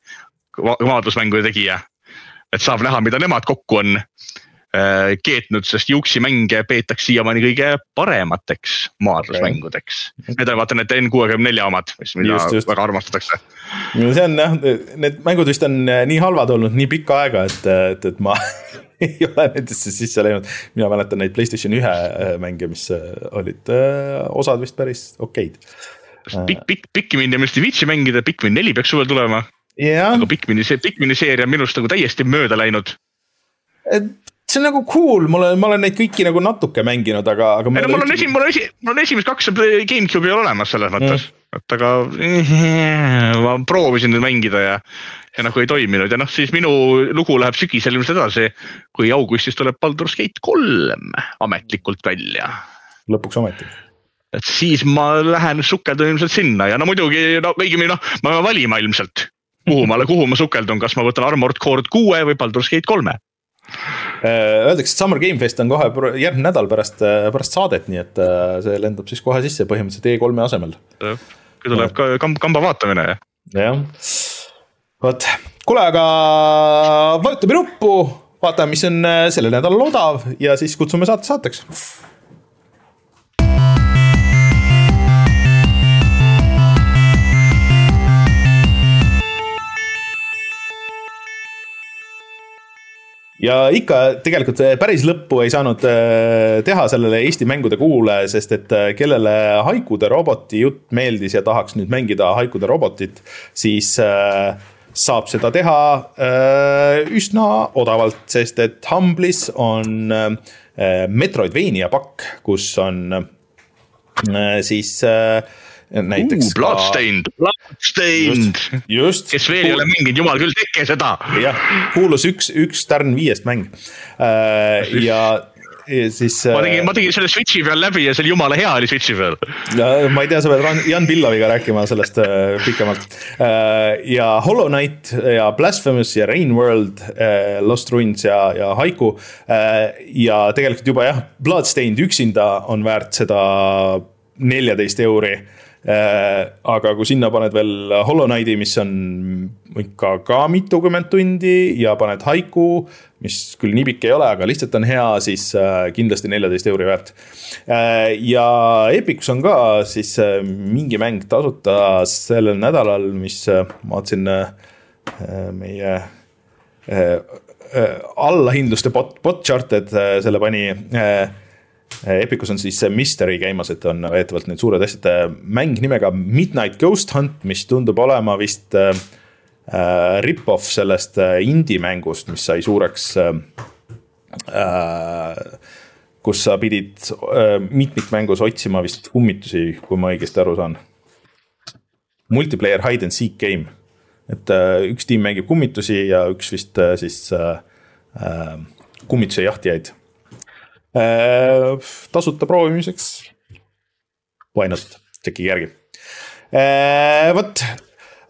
maadlusmängude tegija et saab näha, mida nemad kokku on äh, keetnud, sest Juksi mänge peetakse siiamaani kõige paremateks maadlusmängudeks okay.. Need on vaata need N64 omad, mis, mida just, just. väga armastatakse. no see on jah, need mängud vist on äh, nii halvad olnud nii pikka aega, et, et, et ma [laughs] ei ole nendesse sisse läinud. mina mäletan neid Playstation ühe äh, mänge, mis olid osad vist päris okeid. pikk, pikk, Pikmini ja Mr Witchi mängida, Pikmin neli peaks suvel tulema yeah.. aga Pikmini, see Pikmini seeria on minust nagu täiesti mööda läinud. see on nagu cool, mul on, ma olen neid kõiki nagu natuke mänginud, aga, aga. ei no mul on esi-, mul on esi-, mul on esimesed kaks GameCube'i olemas selles mõttes mm., et aga [laughs] ma proovisin nüüd mängida ja, ja nagu ei toiminud ja noh, siis minu lugu läheb sügisel ilmselt edasi. kui augustis tuleb Baldur's Gate kolm ametlikult välja. lõpuks ometi et siis ma lähen sukeldun ilmselt sinna ja no muidugi no õigemini noh, ma pean valima ilmselt kuhu ma, kuhu ma sukeldun, kas ma võtan Armored Core kuue või Baldur's Gate kolme? Äh, öeldakse, et Summer Game Fest on kohe järgmine nädal pärast, äh, pärast saadet, nii et äh, see lendab siis kohe sisse põhimõtteliselt E3-e asemel. kui tuleb ka kamb, kamba vaatamine jah, vot, kuule, aga vajutame nuppu, vaatame, mis on sellel nädalal odav ja siis kutsume saate saateks ja ikka tegelikult päris lõppu ei saanud äh, teha sellele Eesti mängude kuule, sest et äh, kellele Haikude roboti jutt meeldis ja tahaks nüüd mängida Haikude robotit, siis äh, saab seda teha üsna odavalt, sest et Humble'is on Metroidvania pakk, kus on siis näiteks uh,. Bloodstained, Bloodstained. kes veel ei ole mänginud, jumal küll, tehke seda. jah, kuulus üks, üks tärn viiest mäng äh, ja ja siis. ma tegin, ma tegin selle Switch'i peal läbi ja see oli jumala hea oli Switch'i peal. ma ei tea, sa pead Jan Pillaviga rääkima sellest äh, pikemalt äh,. ja Hollow Knight ja Blasphemous ja Rain World äh,, Lost Ruins ja, ja Haiku äh,. ja tegelikult juba jah, Bloodstained üksinda on väärt seda neljateist euri Äh, aga kui sinna paned veel Hollow Knighti, mis on ikka ka mitukümmend tundi ja paned Haiku, mis küll nii pikk ei ole, aga lihtsalt on hea, siis äh, kindlasti neljateist euri väärt. Äh, ja Epicus on ka siis mingi mäng tasuta sellel nädalal, mis ma vaatasin meie allahindluste bot, bot charted selle pani Epicus on siis Mystery käimas, et on väidetavalt need suured asjad, mäng nimega Midnight Ghost Hunt, mis tundub olema vist äh, rip-off sellest äh, indie mängust, mis sai suureks äh,. kus sa pidid äh, mitmikmängus otsima vist kummitusi, kui ma õigesti aru saan. Multiplayer hide and seek game, et äh, üks tiim mängib kummitusi ja üks vist äh, siis äh, äh, kummituse jahtijaid Äh, tasuta proovimiseks. Why not, tšeki järgi. Äh, vot,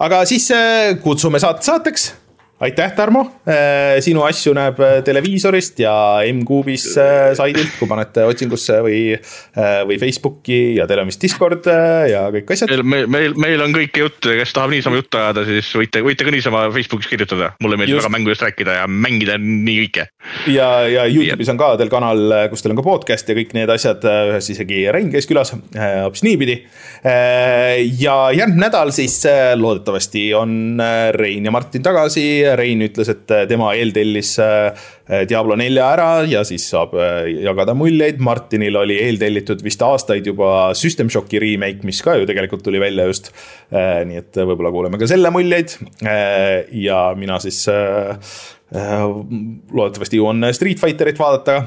aga siis äh, kutsume saate saateks aitäh, Tarmo, äh, sinu asju näeb äh, televiisorist ja M-Kuubis äh, saidilt, kui panete otsingusse või, või Facebooki ja teil on vist Discord ja kõik asjad. meil, meil, meil on kõike juttu ja kes tahab niisama juttu ajada, siis võite, võite ka niisama Facebookis kirjutada. mulle meeldib väga mängudest rääkida ja mängida nii kõike. ja, ja Youtube'is on ka teil kanal, kus teil on ka podcast ja kõik need asjad, ühes isegi Rein käis külas, hoopis niipidi. ja järgmine nädal siis loodetavasti on Rein ja Martin tagasi Rein ütles, et äh, tema eeltellis äh, Diablo nelja ära ja siis saab äh, jagada muljeid. Martinil oli eeltellitud vist aastaid juba System Shocki remake, mis ka ju tegelikult tuli välja just. nii et võib-olla kuuleme ka selle muljeid. ja mina siis loodetavasti jõuan Street Fighterit vaadata.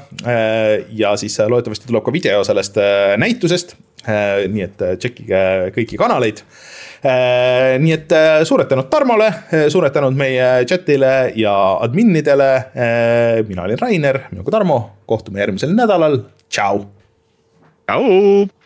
ja siis loodetavasti tuleb ka video sellest näitusest. nii et tšekkige kõiki kanaleid Äh, nii et äh, suured tänud Tarmole, äh, suured tänud meie chat'ile ja adminidele. mina olin Rainer, minuga Tarmo, kohtume järgmisel nädalal, tšau. tšau.